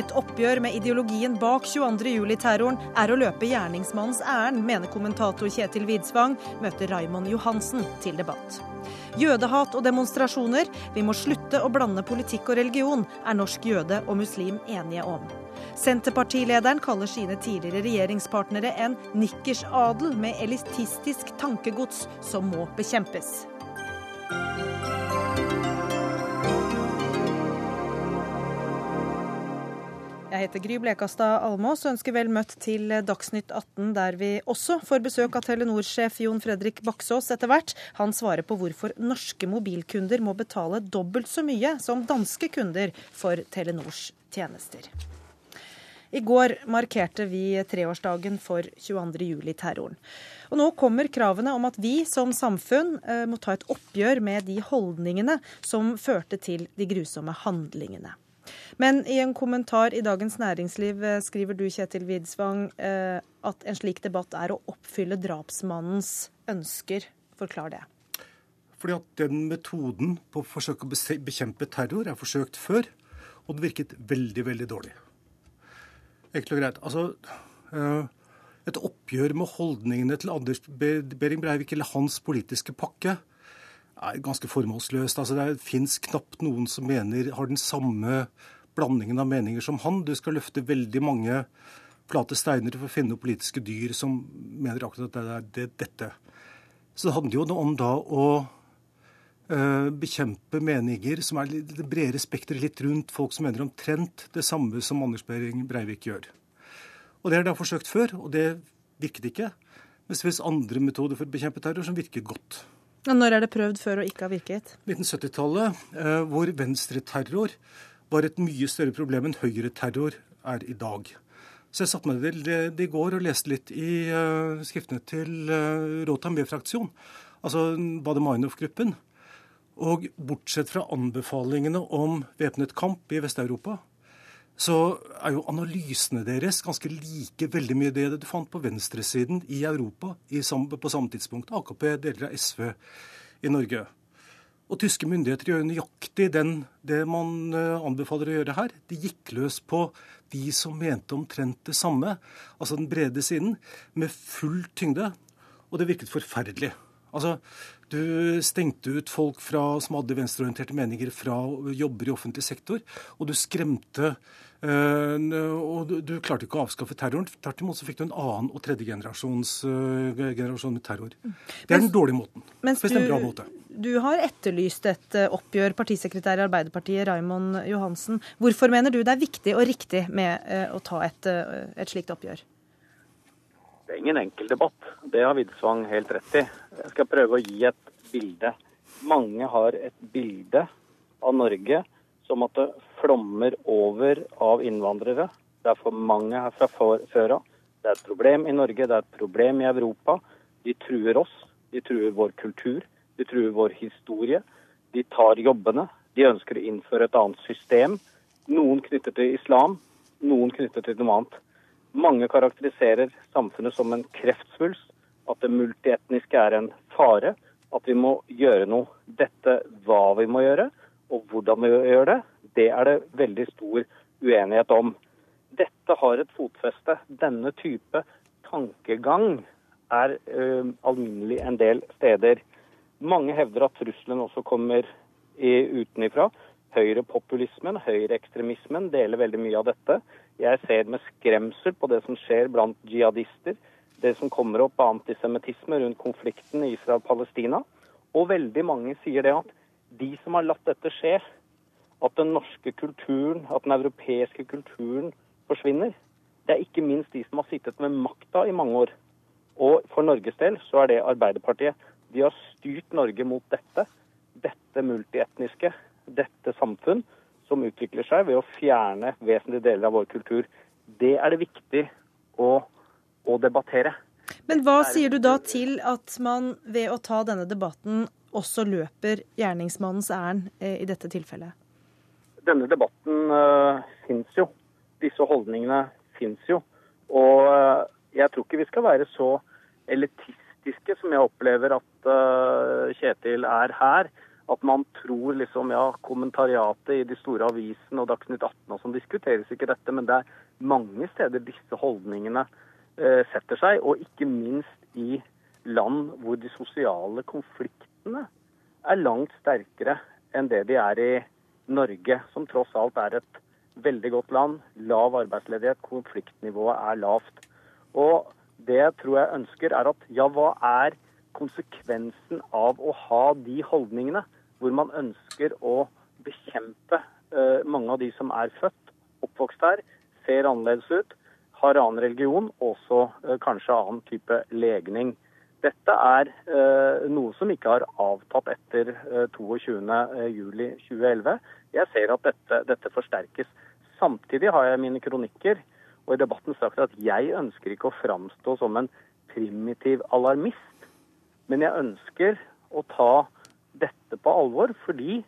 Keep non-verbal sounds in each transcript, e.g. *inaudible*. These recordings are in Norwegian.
Et oppgjør med ideologien bak 22.07-terroren er å løpe gjerningsmannens ærend, mener kommentator Kjetil Widsvang, møter Raymond Johansen til debatt. Jødehat og demonstrasjoner, vi må slutte å blande politikk og religion, er norsk jøde og muslim enige om. Senterpartilederen kaller sine tidligere regjeringspartnere en nikkersadel med elitistisk tankegods som må bekjempes. Jeg heter Gry Blekastad Almås og ønsker vel møtt til Dagsnytt 18, der vi også får besøk av Telenor-sjef Jon Fredrik Baksås etter hvert. Han svarer på hvorfor norske mobilkunder må betale dobbelt så mye som danske kunder for Telenors tjenester. I går markerte vi treårsdagen for 22.07-terroren. Og nå kommer kravene om at vi som samfunn eh, må ta et oppgjør med de holdningene som førte til de grusomme handlingene. Men i en kommentar i Dagens Næringsliv eh, skriver du, Kjetil Widsvang, eh, at en slik debatt er å oppfylle drapsmannens ønsker. Forklar det. Fordi at den metoden på å forsøke å bekjempe terror er forsøkt før, og det virket veldig, veldig dårlig. Enkelt og greit. Altså, eh, et oppgjør med holdningene til Anders Behring Breivik eller hans politiske pakke er ganske formålsløst. Altså, det fins knapt noen som mener, har den samme blandingen av meninger som han. Du skal løfte veldig mange flate steiner for å finne politiske dyr som mener akkurat at det er det, dette. Så det handler jo om da å øh, bekjempe meninger som er det bredere spekteret litt rundt folk som mener omtrent det samme som Anders Behring Breivik gjør. Og Det har de forsøkt før, og det virket ikke. Mens det finnes andre metoder for å bekjempe terror som virker godt. Når er det prøvd før og ikke har virket? 1970-tallet, uh, hvor venstreterror var et mye større problem enn høyreterror er i dag. Så jeg satte meg til det i går og leste litt i uh, skriftene til uh, B-fraksjon, altså Baader-Meinhof-gruppen. Og bortsett fra anbefalingene om væpnet kamp i Vest-Europa, så er jo analysene deres ganske like veldig mye det du fant på venstresiden i Europa i, på samme tidspunkt. AKP, deler av SV i Norge. Og tyske myndigheter gjør nøyaktig den, det man eh, anbefaler å gjøre her. De gikk løs på de som mente omtrent det samme, altså den brede siden, med full tyngde. Og det virket forferdelig. Altså, du stengte ut folk fra, som hadde venstreorienterte meninger fra jobber i offentlig sektor, og du skremte Uh, og du, du, klarte ikke å avskaffe terroren. Tvert imot så fikk du en annen og tredje generasjons uh, generasjon med terror. Det er den dårlige måten. Mens du, måte. du har etterlyst et uh, oppgjør, partisekretær i Arbeiderpartiet Raimond Johansen. Hvorfor mener du det er viktig og riktig med å ta et, et slikt oppgjør? Det er ingen enkel debatt. Det har Widsvang helt rett i. Jeg skal prøve å gi et bilde. Mange har et bilde av Norge som at det flommer over av innvandrere. Det er for mange her fra før av. Det er et problem i Norge, det er et problem i Europa. De truer oss, de truer vår kultur, de truer vår historie. De tar jobbene. De ønsker å innføre et annet system. Noen knyttet til islam, noen knyttet til noe annet. Mange karakteriserer samfunnet som en kreftsvulst, at det multietniske er en fare, at vi må gjøre noe. Dette hva vi må gjøre, og hvordan vi gjør det, det er det veldig stor uenighet om. Dette har et fotfeste. Denne type tankegang er ø, alminnelig en del steder. Mange hevder at trusselen også kommer utenifra. Høyrepopulismen, høyreekstremismen deler veldig mye av dette. Jeg ser med skremsel på det som skjer blant jihadister. Det som kommer opp av antisemittisme rundt konflikten i Israel-Palestina. Og veldig mange sier det at de som har latt dette skje, at den norske kulturen, at den europeiske kulturen forsvinner, det er ikke minst de som har sittet med makta i mange år. Og for Norges del så er det Arbeiderpartiet. De har styrt Norge mot dette. Dette multietniske, dette samfunn som utvikler seg ved å fjerne vesentlige deler av vår kultur. Det er det viktig å, å debattere. Men hva sier du da til at man ved å ta denne debatten også løper gjerningsmannens ærend eh, i dette tilfellet? Denne debatten uh, fins jo. Disse holdningene fins jo. Og uh, jeg tror ikke vi skal være så elitistiske som jeg opplever at uh, Kjetil er her. At man tror liksom, ja, kommentariatet i de store avisene og Dagsnytt 18 og sånn diskuteres ikke dette, men det er mange steder disse holdningene eh, setter seg. Og ikke minst i land hvor de sosiale konfliktene er langt sterkere enn det de er i Norge, som tross alt er et veldig godt land. Lav arbeidsledighet, konfliktnivået er lavt. Og det jeg tror jeg ønsker, er at ja, hva er konsekvensen av å ha de holdningene? Hvor man ønsker å bekjempe uh, mange av de som er født, oppvokst her, ser annerledes ut, har annen religion, også uh, kanskje annen type legning. Dette er uh, noe som ikke har avtatt etter 22.07.2011. Jeg ser at dette, dette forsterkes. Samtidig har jeg mine kronikker og i debatten sagt at jeg ønsker ikke å framstå som en primitiv alarmist, men jeg ønsker å ta dette på alvor, fordi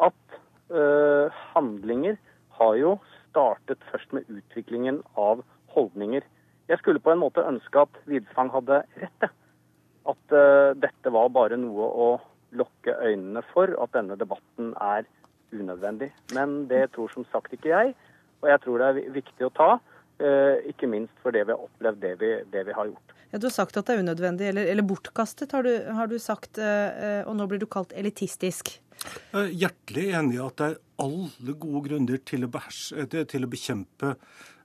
at uh, handlinger har jo startet først med utviklingen av holdninger. Jeg skulle på en måte ønske at Widsvang hadde rett. At uh, dette var bare noe å lukke øynene for, at denne debatten er unødvendig. Men det tror som sagt ikke jeg, og jeg tror det er viktig å ta. Uh, ikke minst fordi vi har opplevd det vi, det vi har gjort. Ja, Du har sagt at det er unødvendig, eller, eller bortkastet, har du, har du sagt. Eh, og nå blir du kalt elitistisk. Er hjertelig enig i at det er alle gode grunner til å, beherse, til å bekjempe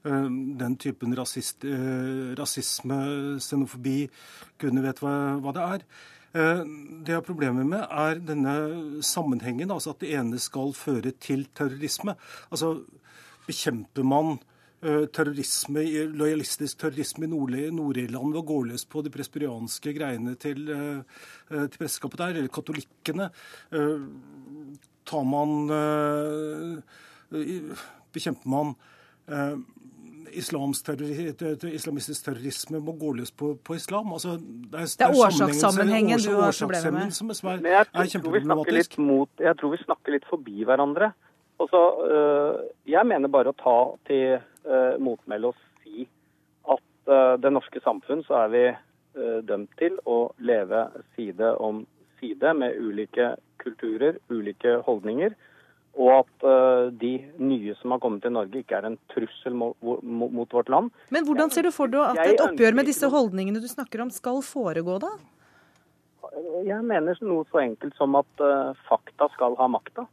den typen rasist, rasisme, xenofobi. Gudene vet hva, hva det er. Det jeg har problemer med, er denne sammenhengen, altså at det ene skal føre til terrorisme. Altså bekjemper man Eh, terrorisme, lojalistisk terrorisme i Nord-Irland ved å gå løs på de presbyrianske greiene til, eh, eh, til presteskapet der, eller katolikkene. Tar man Bekjemper man islamistisk terrorisme må gå løs på, på islam. Altså, det er, det er årsakssammenhengen du har problemer med. Som er, er, er kjempeproblematisk. Jeg tror vi snakker litt forbi hverandre. Altså, jeg mener bare å ta til uh, motmelde og si at uh, det norske samfunn så er vi dømt til å leve side om side med ulike kulturer, ulike holdninger. Og at de nye som har kommet til Norge, ikke er en trussel mot, vårt land. Men hvordan ser du for deg at et oppgjør med disse holdningene du snakker om, skal foregå, da? Jeg mener noe så enkelt som at fakta skal ha makta.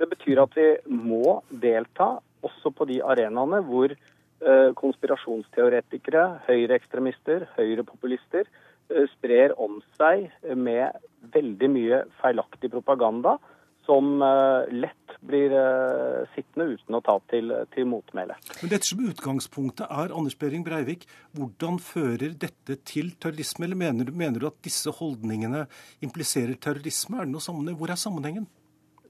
Det betyr at vi må delta også på de arenaene hvor eh, konspirasjonsteoretikere, høyreekstremister, høyrepopulister eh, sprer om seg med veldig mye feilaktig propaganda som eh, lett blir sittende uten å ta til, til motmæle. Men dette som utgangspunktet er, Anders Behring Breivik, hvordan fører dette til terrorisme? Eller mener, mener du at disse holdningene impliserer terrorisme? Er det noe sammenheng? Hvor er sammenhengen?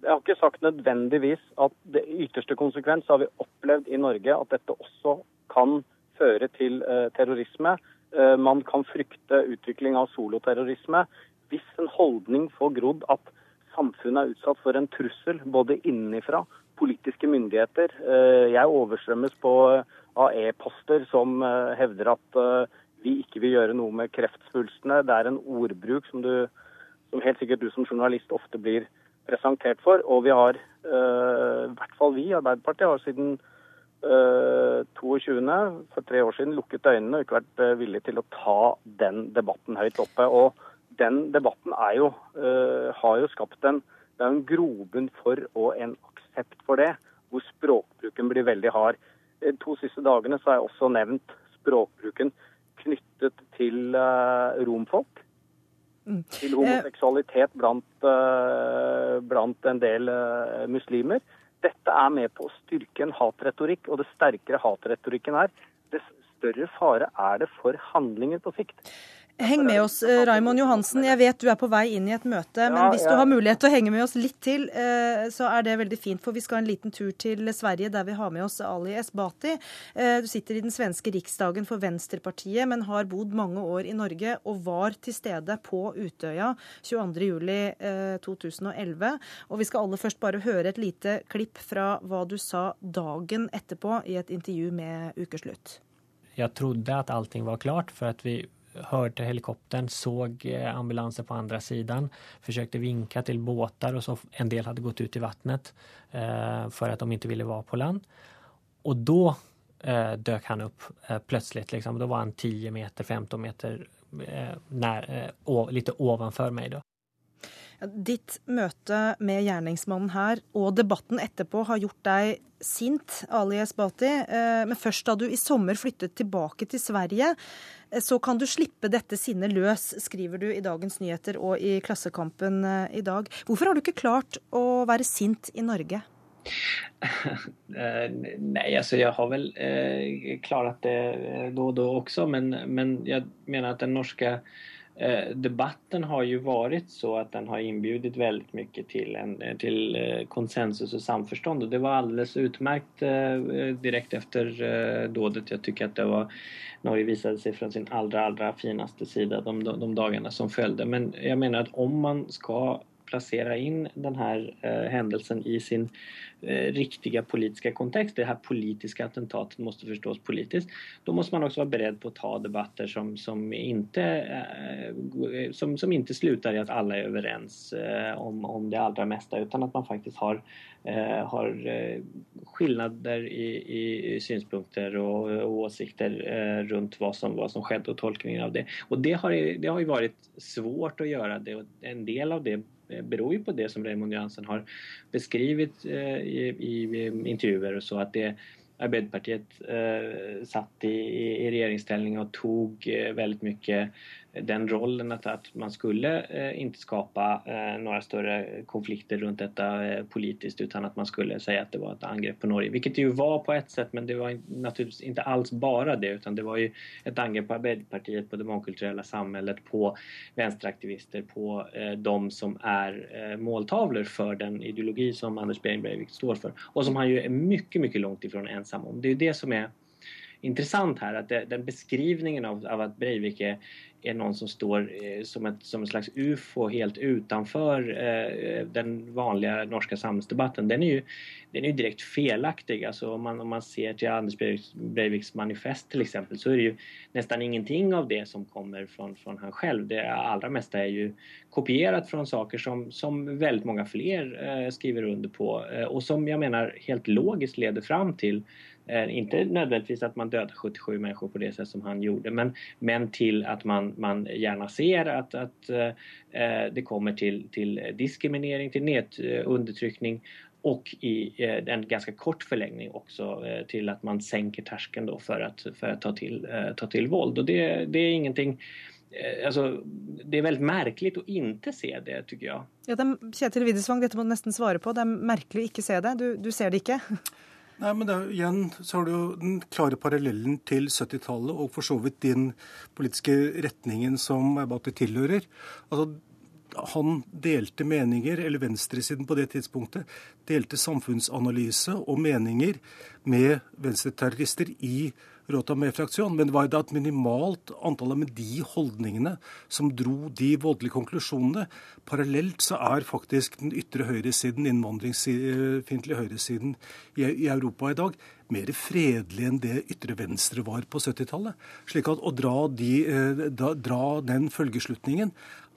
Jeg har ikke sagt nødvendigvis at det ytterste konsekvens har vi opplevd i Norge at dette også kan føre til eh, terrorisme. Eh, man kan frykte utvikling av soloterrorisme hvis en holdning får grodd at samfunnet er utsatt for en trussel både innenfra, politiske myndigheter. Eh, jeg overstrømmes på av e-poster som eh, hevder at eh, vi ikke vil gjøre noe med kreftsvulstene. Det er en ordbruk som, du, som helt sikkert du som journalist ofte blir presentert for. Og vi har, uh, i hvert fall vi i Arbeiderpartiet, har siden uh, eh, 22. for tre år siden lukket øynene og ikke vært uh, villig til å ta den debatten høyt oppe. Og den debatten er jo, har jo skapt en, det er en grobunn for og en aksept for det, hvor språkbruken blir veldig hard. De to siste dagene så har jeg også nevnt språkbruken knyttet til romfolk. Mm. til homoseksualitet blant, blant en del uh, muslimer. Dette er med på å styrke en hatretorikk, og det sterkere hatretorikken er, dess større fare er det for handlinger på sikt. Heng med oss, eh, Raimond Johansen. Jeg vet du er på vei inn i et møte, men hvis du har mulighet til å henge med oss litt til, eh, så er det veldig fint. For vi skal en liten tur til Sverige, der vi har med oss Ali Esbati. Eh, du sitter i den svenske riksdagen for Venstrepartiet, men har bodd mange år i Norge og var til stede på Utøya 22.07.2011. Og vi skal aller først bare høre et lite klipp fra hva du sa dagen etterpå i et intervju med Ukeslutt. Jeg trodde at allting var klart, for at vi hørte helikopteren, så ambulanse på andre siden, forsøkte vinke til båter, og så en del hadde gått ut i vannet for at de ikke ville være på land. Og da eh, dök han opp eh, plötsligt. Liksom. Då var han 10 meter, 15 meter eh, nær, eh, litt ovanfor meg. Ditt møte med gjerningsmannen her og debatten etterpå har gjort deg sint, Ali Esbati. Eh, men først da du i sommer flyttet tilbake til Sverige, eh, så kan du slippe dette sinnet løs, skriver du i Dagens Nyheter og i Klassekampen i dag. Hvorfor har du ikke klart å være sint i Norge? *laughs* Nei, altså jeg har vel eh, klart det da og da også, men, men jeg mener at den norske eh, debatten har ju varit så att den har inbjudit väldigt mycket till, en, till eh, konsensus och samförstånd och det var alldeles utmärkt eh, direkt efter dådet. Jag tycker att det var Norge visade sig från sin allra, allra finaste sida de, de, dagarna som följde. Men jag menar att om man ska placera in den här eh, i sin eh, riktiga politiska kontext. Det här politiska attentatet måste förstås politiskt. Då måste man också vara beredd på att ta debatter som, som, inte, eh, som, som inte slutar i att alla är överens eh, om, om det allra mesta utan att man faktiskt har, eh, har eh, skillnader i, i, synpunkter och, och åsikter runt vad som, vad som skedde och tolkningen av det. Och det har, det har ju varit svårt att göra det och en del av det beror ju på det som Raymond Johansen har beskrivit eh, i, intervjuer och så att det Arbeiderpartiet eh, satt i, regjeringsställning og tog veldig väldigt mycket den rollen at att man skulle eh, inte skapa eh, några större konflikter rundt detta eh, politiskt utan at man skulle si at det var et angrep på Norge. Vilket det ju var på ett sätt men det var naturligtvis ikke alls bare det utan det var ju ett angrepp på Arbeiderpartiet, på det mångkulturella samhället, på vänsteraktivister, på eh, de som er eh, måltavlor for den ideologi som Anders Behring Breivik står for og som han jo er mye, mye langt ifrån ensam om. Det er jo det som er intressant her, at det, den beskrivningen av, av at Breivik er, är någon som står eh, som, ett, som en slags ufo helt utanför eh, den vanliga norska samhällsdebatten, den är ju, den är ju direkt felaktig. Om, man, om man ser till Anders Breiviks manifest till exempel så är det ju nästan ingenting av det som kommer från, från han själv. Det allra mesta är ju kopierat från saker som, som väldigt många fler eh, skriver under på eh, och som jag menar helt logiskt leder fram till Eh, inte nödvändigtvis att man dödar 77 människor på det sätt som han gjorde men, men till att man, man gärna ser att, att eh, eh det kommer till, till diskriminering, till net, eh, undertryckning och i eh, en ganska kort förlängning också eh, till att man sänker terskeln då för att, för att ta, till, ta till våld. Och det, det är ingenting Altså, det er veldig merkelig å ikke se det, tykker jeg. Ja, det er, Kjetil Widesvang, dette må du nesten svare på. Det er merkelig å ikke se det. Du, du ser det ikke? *laughs* Nei, men er, Igjen så har du jo den klare parallellen til 70-tallet og for så vidt din politiske retningen som Abati tilhører. Altså, han delte meninger, eller venstresiden på det tidspunktet, delte samfunnsanalyse og meninger med venstreterrorister i Rota med fraksjon, men det var da et minimalt antall med de holdningene som dro de voldelige konklusjonene. Parallelt så er faktisk den ytre høyresiden, innvandringsfiendtlige høyresiden i Europa i dag, mer fredelig enn det ytre venstre var på 70-tallet. Slik at å dra, de, eh, da, dra den følgeslutningen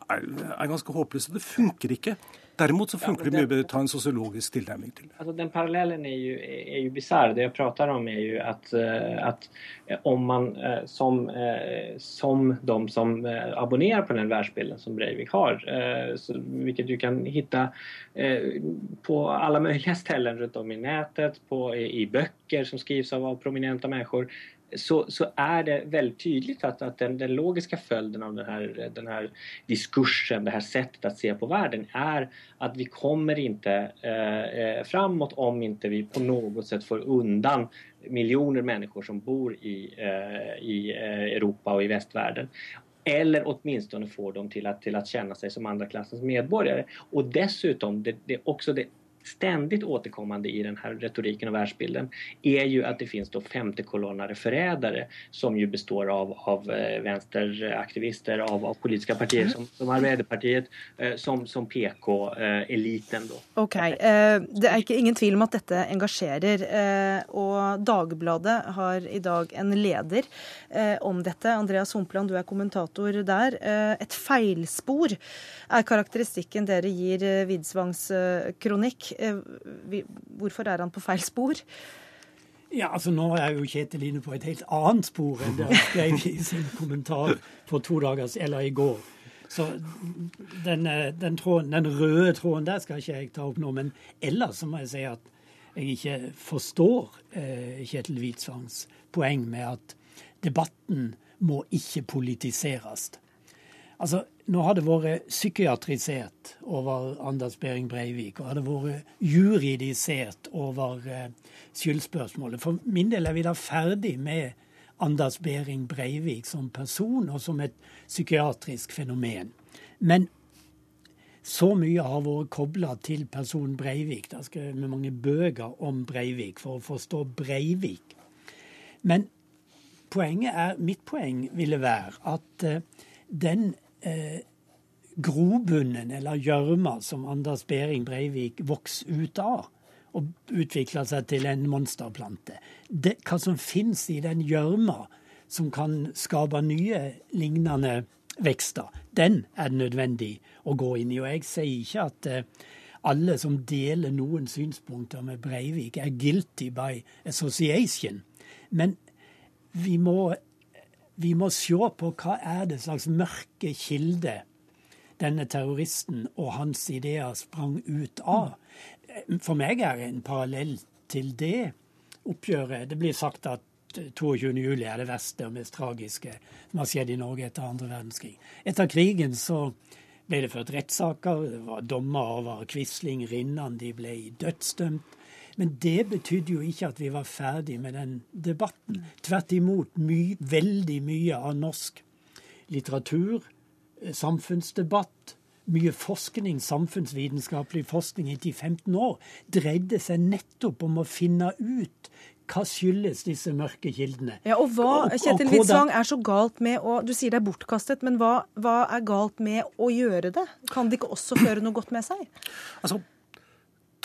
er, er ganske håpløst. Det funker ikke. Derimot så funker ja, det mye bedre å ta en sosiologisk tilnærming til det. Altså, den parallellen er jo, er jo bisarr. Det jeg prater om, er jo at, eh, at eh, om man eh, som, som de som abonnerer på den verdensbilden som Breivik har, så, hvilket du kan finne på alle mulige *laughs* steder rundt om i nettet, på, i, i bøker som skrives av, av prominente mennesker, så, så, er det veldig tydelig at, at den, den, logiske følgen av denne, denne diskursen, det her settet å se på verden, er at vi kommer ikke eh, framåt om ikke vi på noe sett får undan millioner mennesker som bor i, eh, i eh, Europa og i vestverden. Eller åtminstone får dem til å, kjenne seg som andreklassens medborgere. Og dessuten, det, det, også det ständigt återkommande i den här retoriken och världsbilden är ju att det finns då femtekolonnare förrädare som ju består av, av eh, vänsteraktivister, av, av politiska partier mm. som, som Arbeiderpartiet, eh, som, som PK-eliten. da. Ok, eh, Det er ikke ingen tvil om at dette engasjerer. Og Dagbladet har i dag en leder om dette. Andreas Humpland, du er kommentator der. Et feilspor er karakteristikken dere gir Widsvangs kronikk. Hvorfor er han på feil spor? Ja, altså Nå er jo Kjetil inne på et helt annet spor enn det han *laughs* skrev i sin kommentar for to dager eller i går. Så den, eh, den, tråden, den, røde tråden der skal ikke jeg ta opp nå. Men ellers så må jeg si at jeg ikke forstår eh, Kjetil Hvitsvangs poeng med at debatten må ikke politiseres. Altså, nå har det vært psykiatrisert over Anders Behring Breivik, og har det vært juridisert over eh, skyldspørsmålet. For min del er vi da ferdig med Anders Behring Breivik som person og som et psykiatrisk fenomen. Men så mye har vært kobla til personen Breivik. Det er skrevet mange bøker om Breivik for å forstå Breivik. Men poenget er, mitt poeng ville være at uh, den eh, grobunnen eller gjørma som Anders Behring Breivik vokste ut av og utvikla seg til en monsterplante. Det, hva som fins i den gjørma som kan skape nye lignende vekster, den er det nødvendig å gå inn i. Og jeg sier ikke at eh, alle som deler noen synspunkter med Breivik, er guilty by association. Men vi må vi må se på hva er det slags mørke kilde denne terroristen og hans ideer sprang ut av. For meg er det en parallell til det oppgjøret. Det blir sagt at 22.07 er det verste og mest tragiske som har skjedd i Norge etter andre verdenskrig. Etter krigen så ble det ført rettssaker. Det var dommer over Quisling, Rinnan. De ble dødsdømt. Men det betydde jo ikke at vi var ferdig med den debatten. Tvert imot, my, veldig mye av norsk litteratur, eh, samfunnsdebatt, mye forskning, samfunnsvitenskapelig forskning i 15 år, dreide seg nettopp om å finne ut hva skyldes disse mørke kildene? Ja, og hva Kjetil Widsvang, er så galt med å Du sier det er bortkastet, men hva, hva, er galt med å gjøre det? Kan det ikke også føre noe godt med seg? Altså,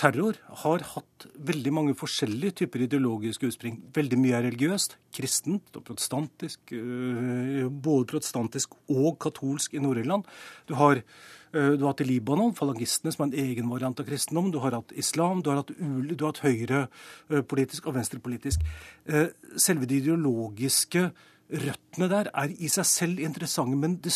terror har hatt veldig mange forskjellige typer ideologiske utspring. Veldig mye er religiøst, kristent og protestantisk. Øh, både protestantisk og katolsk i Nord-Irland. Du har øh, du har hatt i Libanon falangistene, som er en egen variant av kristendom. Du har hatt islam, du har hatt, du har hatt høyrepolitisk og venstrepolitisk. Øh, selve de ideologiske røttene der er i seg selv interessante, men det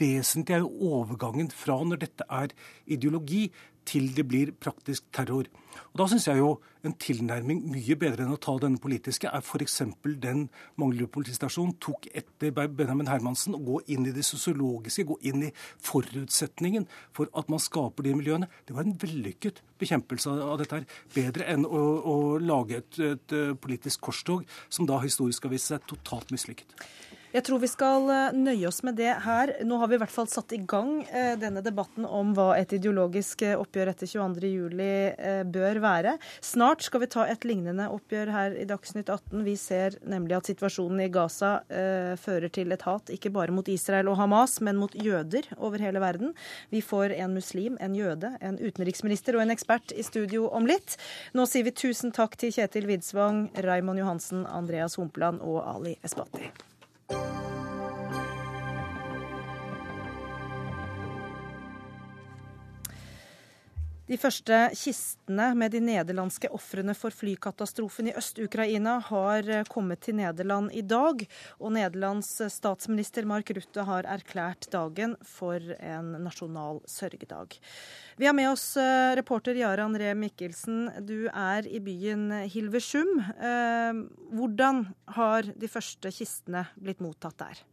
vesentlige er jo overgangen fra når dette er ideologi, til det blir praktisk terror. Og Da syns jeg jo en tilnærming mye bedre enn å ta denne politiske, er f.eks. den Manglerud politistasjon tok etter Benjamin Hermansen, å gå inn i det sosiologiske, gå inn i forutsetningen for at man skaper de miljøene. Det var en vellykket bekjempelse av dette her. Bedre enn å, å lage et, et politisk korstog som da historisk har vist seg totalt mislykket. Jeg tror vi skal eh, nøye oss med det her. Nå har vi i hvert fall satt i gang eh, denne debatten om hva et ideologisk eh, oppgjør etter 22.07 bør være. Snart skal vi ta et lignende oppgjør her i Dagsnytt 18. Vi ser nemlig at situasjonen i Gaza fører til et hat ikke bare mot Israel og Hamas, men mot jøder over hele verden. Vi får en muslim, en jøde, en utenriksminister og en ekspert i studio om litt. Nå sier vi tusen takk til Kjetil Widsvang, Raymond Johansen, Andreas Humpeland og Ali Esbati. De første kistene med de nederlandske ofrene for flykatastrofen i Øst-Ukraina har kommet til Nederland i dag, og Nederlands statsminister Mark Rutte har erklært dagen for en nasjonal sørgedag. Vi har med oss eh, reporter Jare André Mikkelsen. Du er i byen Hilversum. Eh, hvordan har de første kistene blitt mottatt der?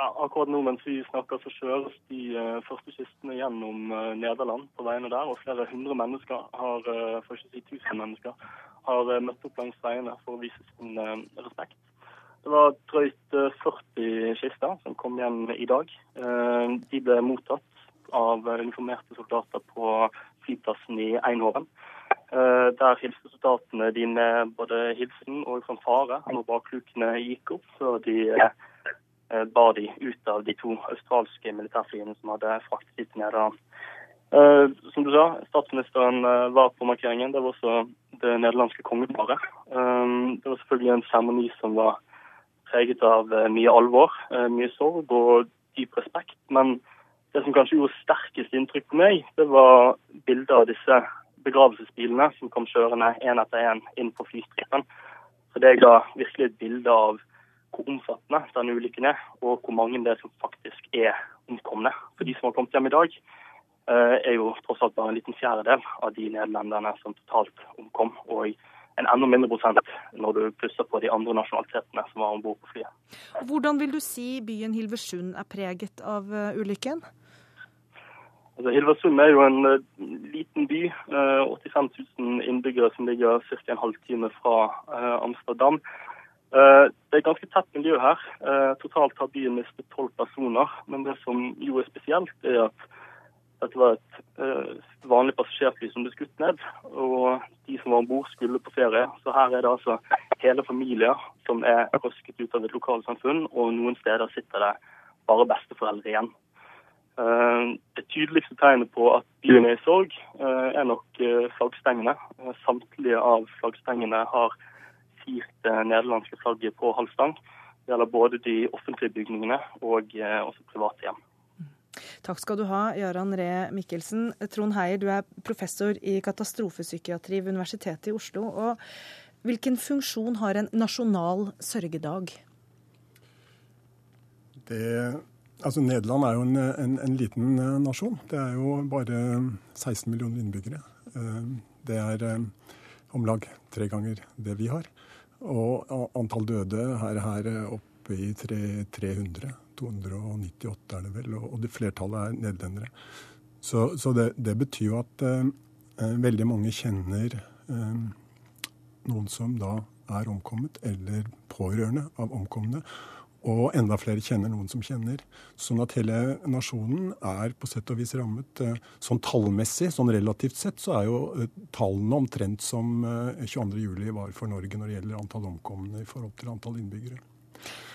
Ja, akkurat nå mens vi snakker, så kjøres de uh, første kistene gjennom uh, Nederland på veiene der. Og flere hundre mennesker, har, uh, for ikke å si tusen mennesker, har møtt opp langs veiene for å vise sin respekt. Det var drøyt 40 kister som kom igjen i dag. De ble mottatt av uniformerte soldater på flyplassen i Einhoven. Der hilste soldatene de både hilsen og fanfare når baklukene gikk opp, før de bar de ut av de to australske militærflyene som hadde fraktet de til Nederland. Uh, som du sa, statsministeren uh, var på markeringen. Det var også det nederlandske kongeparet. Um, det var selvfølgelig en seremoni som var preget av uh, mye alvor, mye sorg og dyp respekt. Men det som kanskje gjorde sterkest inntrykk på meg, det var bilder av disse begravelsesbilene som kom kjørende én etter én inn på flystripen. Så det ga virkelig et bilde av hvor omfattende denne ulykken er, og hvor mange det er som faktisk er omkomne. For de som har kommet hjem i dag, Eh, er jo tross alt bare en liten fjerdedel av de nederlenderne som totalt omkom. Og en enda mindre prosent når du plusser på de andre nasjonalitetene som var om bord på flyet. Hvordan vil du si byen Hilversund er preget av uh, ulykken? Altså, Hilversund er jo en uh, liten by. Uh, 85 000 innbyggere som ligger ca. en halvtime fra Amsterdam. Det er ganske tett miljø her. Totalt har byen mistet tolv personer. Men det som jo er spesielt, er at dette var et uh, vanlig passasjerfly som ble skutt ned, og de som var om bord, skulle på ferie. Så her er det altså hele familier som er røsket ut av et lokalsamfunn, og noen steder sitter det bare besteforeldre igjen. Det tydeligste tegnet på at byen er i sorg, er nok flaggstengene. Samtlige av flaggstengene har firt det nederlandske flagget på halvstang. Det gjelder både de offentlige bygningene og også private hjem. Takk skal du ha, Jarand Ree Mikkelsen. Trond Heier, du er professor i katastrofepsykiatri ved Universitetet i Oslo. Og hvilken funksjon har en nasjonal sørgedag? Det, altså Nederland er jo en, en, en, liten eh, nasjon. Det er jo bare 16 millioner innbyggere. Eh, det er eh, om lag tre ganger det vi har. Og antall døde er her oppe i 300. 298 er det vel, og det flertallet er nederlendere. Så, så det, det, betyr jo at eh, eh, veldig mange kjenner eh, noen som da er omkommet, eller pårørende av omkomne. Og enda flere kjenner noen som kjenner. Sånn at hele nasjonen er på sett og vis rammet. Eh, sånn tallmessig, sånn relativt sett, så er jo eh, tallene omtrent som 22.07 var for Norge når det gjelder antall omkomne i forhold til antall innbyggere.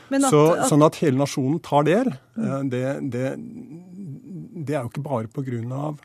At, så, sånn at hele nasjonen tar del, eh, det, det, det er jo ikke bare pga. av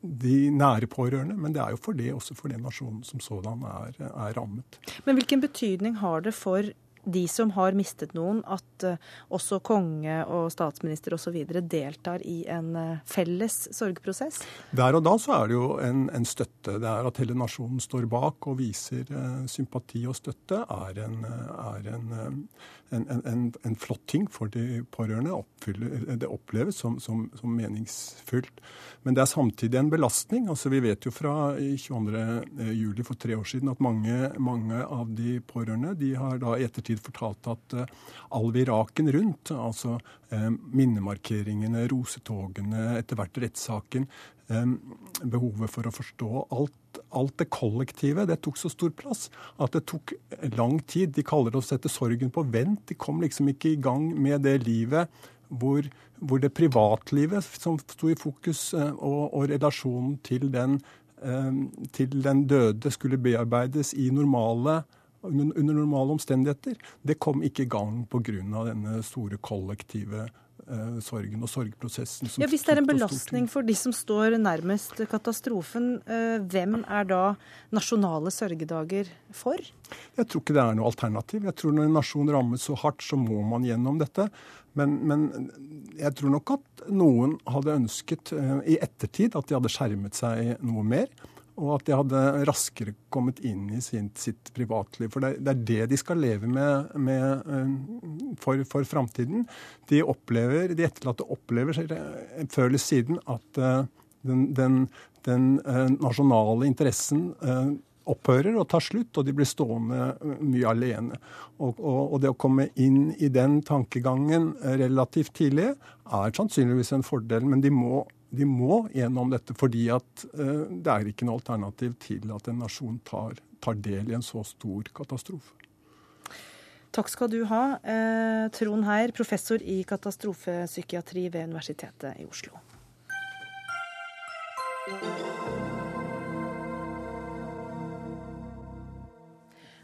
de nære pårørende, men det er jo for det, også for den nasjonen som sådan er, er rammet. Men hvilken betydning har det for de som har mistet noen, at uh, også konge og statsminister osv. deltar i en uh, felles sorgprosess? Der og da så er det jo en, en, støtte. Det er at hele nasjonen står bak og viser uh, sympati og støtte, er en, er en, en, flott ting for de pårørende. Oppfyller, det oppleves som, som, som, meningsfylt. Men det er samtidig en belastning. Altså, vi vet jo fra 22.07. for tre år siden at mange, mange, av de pårørende de har da i ettertid fortalt at uh, all viraken rundt, altså uh, minnemarkeringene, rosetogene, etter hvert rettssaken, um, behovet for å forstå alt alt det kollektive det tok så stor plass at det tok lang tid. De kaller det å sette sorgen på vent. De kom liksom ikke i gang med det livet hvor, hvor det privatlivet som sto i fokus, eh, og, og relasjonen til den, eh, til den, døde skulle bearbeides i normale under normale omstendigheter, det kom ikke i gang pga. denne store kollektive eh, sorgen og sorgprosessen. ja, Hvis det er en belastning for de som står nærmest katastrofen, eh, hvem er da nasjonale sørgedager for? Jeg tror ikke det er noe alternativ. Jeg tror Når en nasjon rammes så hardt, så må man gjennom dette. Men, men jeg tror nok at noen hadde ønsket eh, i ettertid at de hadde skjermet seg noe mer og at de hadde raskere kommet inn i sitt, sitt privatliv. For det, det, er det de skal leve med, med eh, for, for framtiden. De opplever, de etterlatte opplever før eller siden at uh, den, den, den uh, nasjonale interessen opphører og tar slutt, og de blir stående mye alene. Og, og, og, det å komme inn i den tankegangen relativt tidlig er sannsynligvis en fordel, men de må de må gjennom dette fordi at eh, det er ikke noe alternativ til at en nasjon tar, tar del i en så stor katastrofe. Takk skal du ha, eh, Trond Heier, professor i katastrofepsykiatri ved Universitetet i Oslo.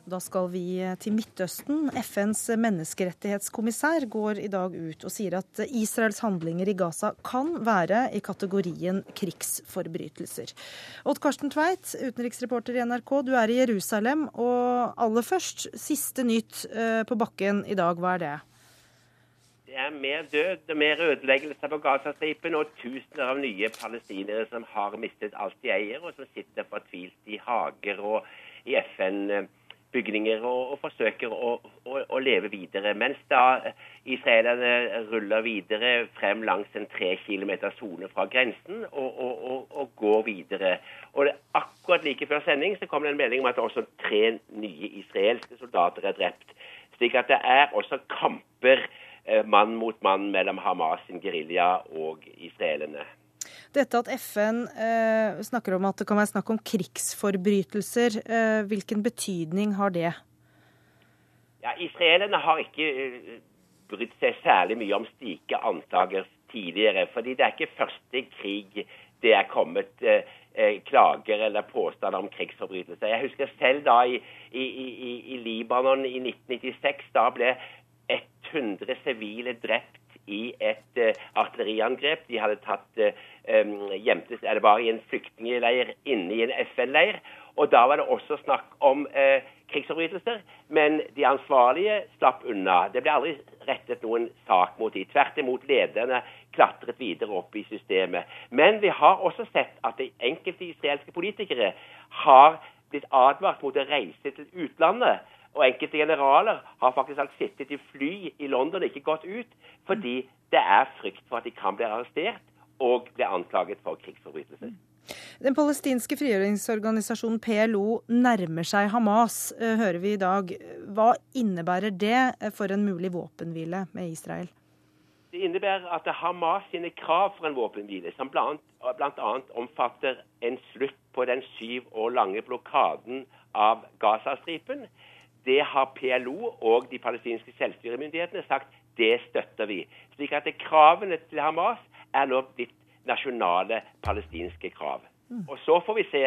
Da skal vi til Midtøsten. FNs menneskerettighetskommissær går i dag ut og sier at Israels handlinger i Gaza kan være i kategorien krigsforbrytelser. Odd Karsten Tveit, utenriksreporter i NRK, du er i Jerusalem. Og aller først, siste nytt eh, på bakken i dag, hva er det? Det er mer død og mer ødeleggelser på Gazastripen og tusener av nye palestinere som har mistet alt de eier, og som sitter fortvilt i hager og i FN bygninger og, og forsøker å, å, å, leve videre. Mens da israelerne ruller videre frem langs en tre kilometer sone fra grensen og, og, og, går videre. Og akkurat like før sending så kom det en melding om at også tre nye israelske soldater er drept. Slik at det er også kamper eh, mann mot mann mellom Hamas sin gerilja og israelerne. Dette at FN eh, snakker om at det kan være snakk om krigsforbrytelser, eh, hvilken betydning har det? Ja, Israelerne har ikke uh, brydd seg særlig mye om slike anklager tidligere. fordi det er ikke første krig det er kommet eh, klager eller påstander om krigsforbrytelser. Jeg husker selv da i, i, i, i Libanon i 1996. Da ble 100 sivile drept i et uh, artilleriangrep. De hadde tatt uh, um, gjemte eller var i en flyktningleir inne i en FN-leir. Og da var det også snakk om uh, krigsforbrytelser. Men de ansvarlige slapp unna. Det ble aldri rettet noen sak mot de. Tvert imot, lederne klatret videre opp i systemet. Men vi har også sett at de enkelte israelske politikere har blitt advart mot å reise til utlandet. Og enkelte generaler har faktisk alt sittet i fly i London og ikke gått ut, fordi det er frykt for at de kan bli arrestert og bli anklaget for krigsforbrytelser. Den palestinske frigjøringsorganisasjonen PLO nærmer seg Hamas, eh, hører vi i dag. Hva innebærer det for en mulig våpenhvile med Israel? Det innebærer at Hamas sine krav for en våpenhvile, som bl.a. omfatter en slutt på den syv år lange blokaden av Gazastripen, det har PLO og de palestinske selvstyremyndighetene sagt det støtter vi. Slik at kravene til Hamas er nå blitt nasjonale palestinske krav. Mm. Og Så får vi se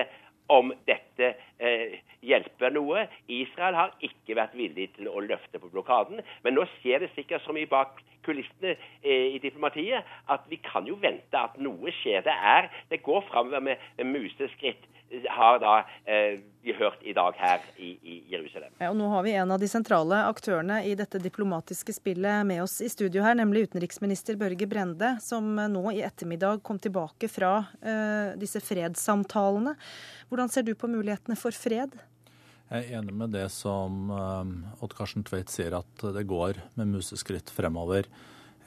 om dette eh, hjelper noe. Israel har ikke vært villig til å løfte på blokaden. Men nå skjer det sikkert så mye bak kulissene eh, i diplomatiet at vi kan jo vente at noe skjer. Det, er, det går framover med, med museskritt har da eh, vi hørt i dag her i, i Jerusalem. Ja, og nå har vi en av de sentrale aktørene i dette diplomatiske spillet med oss i studio her, nemlig utenriksminister Børge Brende, som nå i ettermiddag kom tilbake fra eh, disse fredssamtalene. Hvordan ser du på mulighetene for fred? Jeg er enig med det som um, Odd Karsten Tveit sier, at det går med museskritt fremover.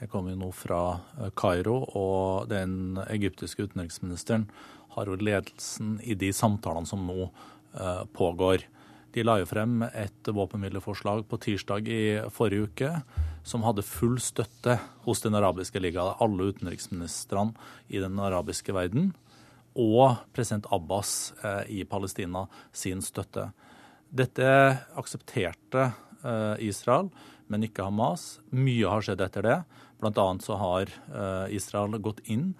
Jeg kommer jo nå fra eh, Kairo, og den egyptiske utenriksministeren har jo ledelsen i de samtalene som nå uh, pågår. De la jo frem et våpenhvileforslag på tirsdag i forrige uke som hadde full støtte hos Den arabiske liga, alle utenriksministrene i den arabiske verden, og president Abbas i Palestina sin støtte. Dette aksepterte uh, Israel, men ikke Hamas. Mye har skjedd etter det. Blant annet så har Israel gått inn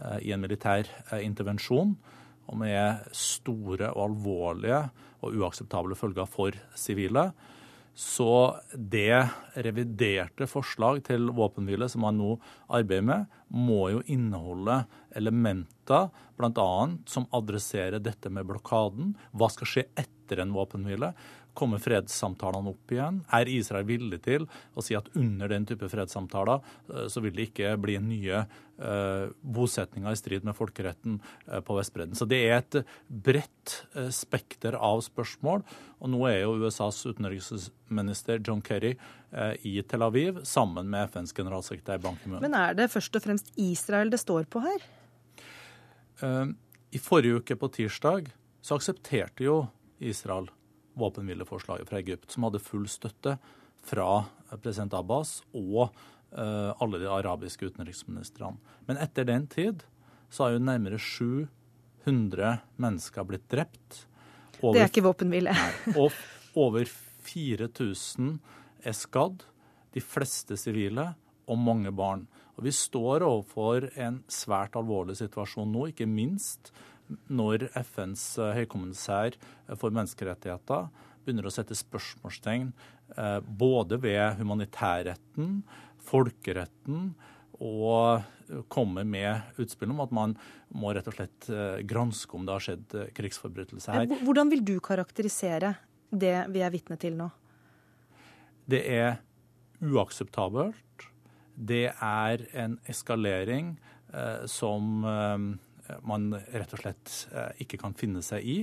Eh, i en militær eh, intervensjon, og med store og alvorlige og uakseptable følger for sivile. Så det reviderte forslag til våpenhvile som man nå arbeider med, må jo inneholde elementer bl.a. som adresserer dette med blokaden. Hva skal skje etter en våpenhvile? Kommer fredssamtalene opp igjen? Er Israel villig til å si at under den type fredssamtaler eh, så vil det ikke bli nye uh, bosetninger i strid med folkeretten uh, på Vestbredden? Så det er et bredt spekter av spørsmål. Og nå er jo USAs utenriksminister John Kerry i Tel Aviv sammen med FNs generalsekretær Ban Ki-moon. Men er det først og fremst Israel det står på her? I forrige uke på tirsdag så aksepterte jo Israel våpenhvileforslaget fra Egypt, som hadde full støtte fra president Abbas og uh, alle de arabiske utenriksministrene. Men etter den tid så har jo nærmere 700 mennesker blitt drept. Over, det er ikke våpenhvile. og over 4000 er skadd, de fleste sivile og mange barn. Og Vi står overfor en svært alvorlig situasjon nå, ikke minst når FNs eh, høykommissær for menneskerettigheter begynner å sette spørsmålstegn eh, både ved humanitærretten, folkeretten og komme med utspill om at man må rett og slett eh, granske om det har skjedd krigsforbrytelser her. Hvordan vil du karakterisere det vi er vitne til nå? Det er uakseptabelt. Det er en eskalering eh, som eh, man rett og slett eh, ikke kan finne seg i.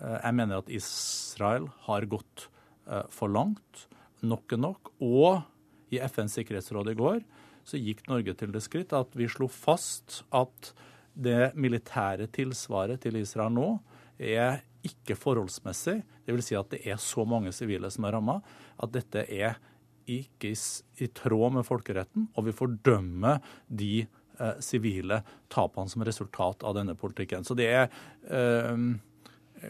Eh, jeg mener at Israel har gått eh, for langt. Nok er nok. Og i FNs sikkerhetsråd i går så gikk Norge til det skritt at vi slo fast at det militære tilsvaret til Israel nå er ikke forholdsmessig. Dvs. Si at det er så mange sivile som er ramma, at dette er ikke i, tråd med folkeretten, og vi fordømmer de sivile eh, tapene som resultat av denne politikken. Så det er eh,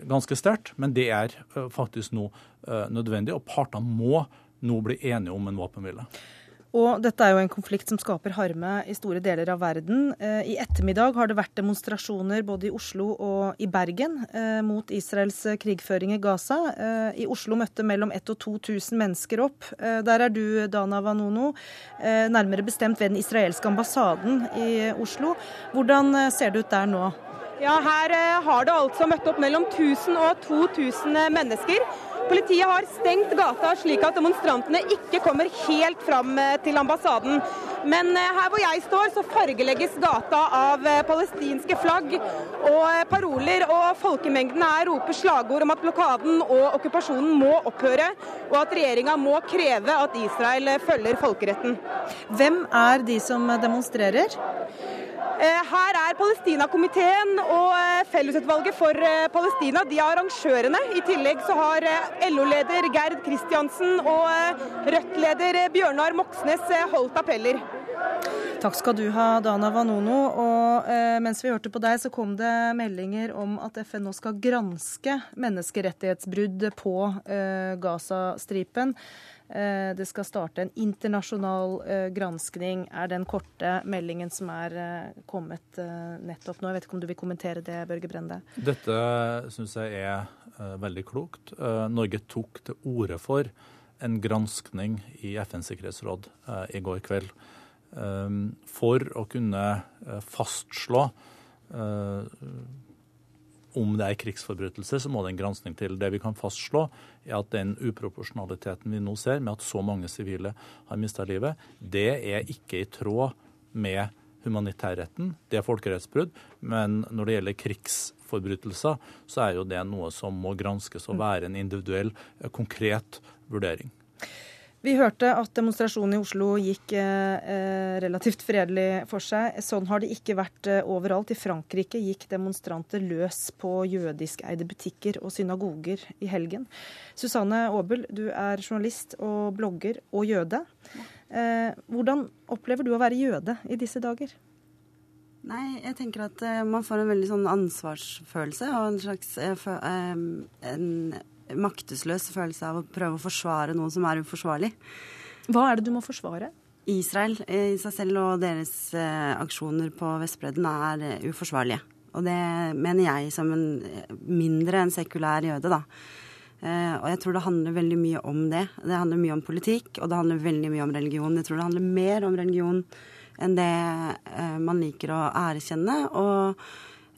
ganske sterkt, men det er eh, faktisk nå nødvendig, og partene må nå bli enige om en våpenhvile. Og dette er jo en konflikt som skaper harme i store deler av verden. Eh, I ettermiddag har det vært demonstrasjoner både i Oslo og i Bergen eh, mot Israels krigføring i Gaza. Eh, I Oslo møtte mellom 1000 og 2000 mennesker opp. Der er du, Dana Vanono, nærmere bestemt ved den israelske ambassaden i Oslo. Hvordan ser det ut der nå? Ja, Her har det altså møtt opp mellom 1000 og 2000 mennesker. Politiet har stengt gata slik at demonstrantene ikke kommer helt fram eh, til ambassaden. Men eh, her hvor jeg står, så fargelegges gata av eh, palestinske flagg og paroler. Og folkemengden her roper slagord om at blokaden og okkupasjonen må opphøre, og at regjeringa må kreve at Israel følger folkeretten. Hvem er de som demonstrerer? Eh, her er Palestinakomiteen og eh, Fellesutvalget for eh, Palestina. De er arrangørene. I tillegg så har LO-leder Gerd Kristiansen og Rødt-leder Bjørnar Moxnes holdt appeller. Takk skal du ha, Dana Vanono. Og eh, mens vi hørte på deg, så kom det meldinger om at FN nå skal granske menneskerettighetsbrudd på eh, Gazastripen. Eh, det skal starte en internasjonal eh, granskning, er den korte meldingen som er eh, kommet nettopp nå. Jeg vet ikke om du vil kommentere det, Børge Brende? Dette syns jeg er veldig klokt. Norge tok til orde for en granskning i FNs sikkerhetsråd i går kveld. For å kunne fastslå om det er krigsforbrytelse, så må det en gransking til. Det vi kan fastslå, er at den uproporsjonaliteten vi nå ser, med at så mange sivile har mista livet, det er ikke i tråd med humanitærretten. Det er folkerettsbrudd. Men når det gjelder krigsforbrytelser, så er jo det noe som må granskes og være en individuell, konkret vurdering. Vi hørte at demonstrasjonen i Oslo gikk eh, relativt fredelig for seg. Sånn har det ikke vært eh, overalt. I Frankrike gikk demonstranter løs på jødiskeide butikker og synagoger i helgen. Susanne Aabel, du er journalist og blogger og jøde. Eh, hvordan opplever du å være jøde i disse dager? Nei, jeg tenker at uh, man får en veldig sånn ansvarsfølelse og en slags uh, en maktesløs følelse av å prøve å forsvare noen som er uforsvarlig. Hva er det du må forsvare? Israel i seg selv og deres eh, aksjoner på Vestbredden er eh, uforsvarlige. Og det mener jeg som en mindre enn sekulær jøde, da. Eh, og jeg tror det handler veldig mye om det. Det handler mye om politikk, og det handler veldig mye om religion. Jeg tror det handler mer om religion enn det eh, man liker å ærekjenne. Og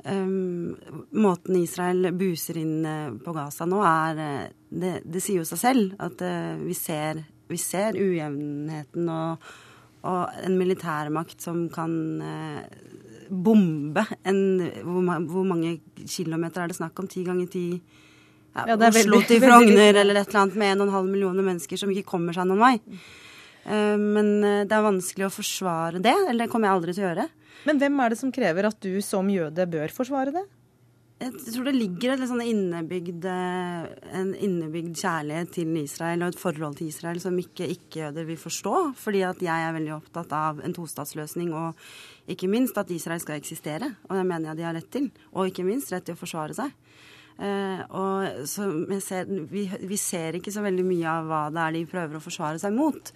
um, måten Israel buser inn uh, på Gaza nå, er uh, det, det, sier jo seg selv at uh, vi, ser, vi, ser, ujevnheten og, og en militærmakt som kan bombe en hvor, hvor, mange kilometer er det snakk om? Ti ganger ti? Ja, ja, Oslo til *laughs* Frogner eller et eller annet med 1,5 millioner mennesker som ikke kommer seg noen vei. Men det er vanskelig å forsvare det, eller det kommer jeg aldri til å gjøre. Men hvem er det som krever at du som jøde bør forsvare det? Jeg tror det ligger et sånn innebygd, en innebygd kjærlighet til Israel og et forhold til Israel som ikke ikke-jøder vil forstå. Fordi at jeg er veldig opptatt av en tostatsløsning og ikke minst at Israel skal eksistere. Og det mener jeg de har rett til. Og ikke minst rett til å forsvare seg. Uh, og ser, vi, vi, ser ikke så veldig mye av hva det er de prøver å forsvare seg mot.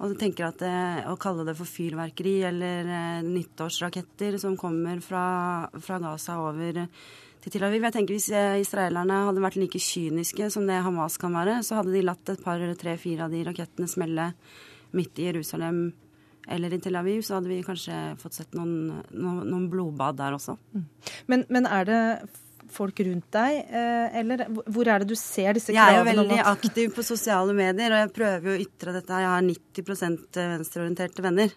Og tenker at det, Å kalle det for fyrverkeri eller eh, nyttårsraketter som kommer fra, fra Gaza over til Tel Aviv Jeg tenker Hvis eh, israelerne hadde vært like kyniske som det Hamas kan være, så hadde de latt et par, tre, fire av de rakettene smelle midt i Jerusalem eller i Tel Aviv, så hadde vi kanskje fått sett noen, noen, noen blodbad der også. Men, men er det folk rundt deg, eh, eller hvor er det du ser disse Jeg er jo veldig aktiv på sosiale medier, og jeg prøver jo å ytre dette. Jeg har 90% venstreorienterte venner.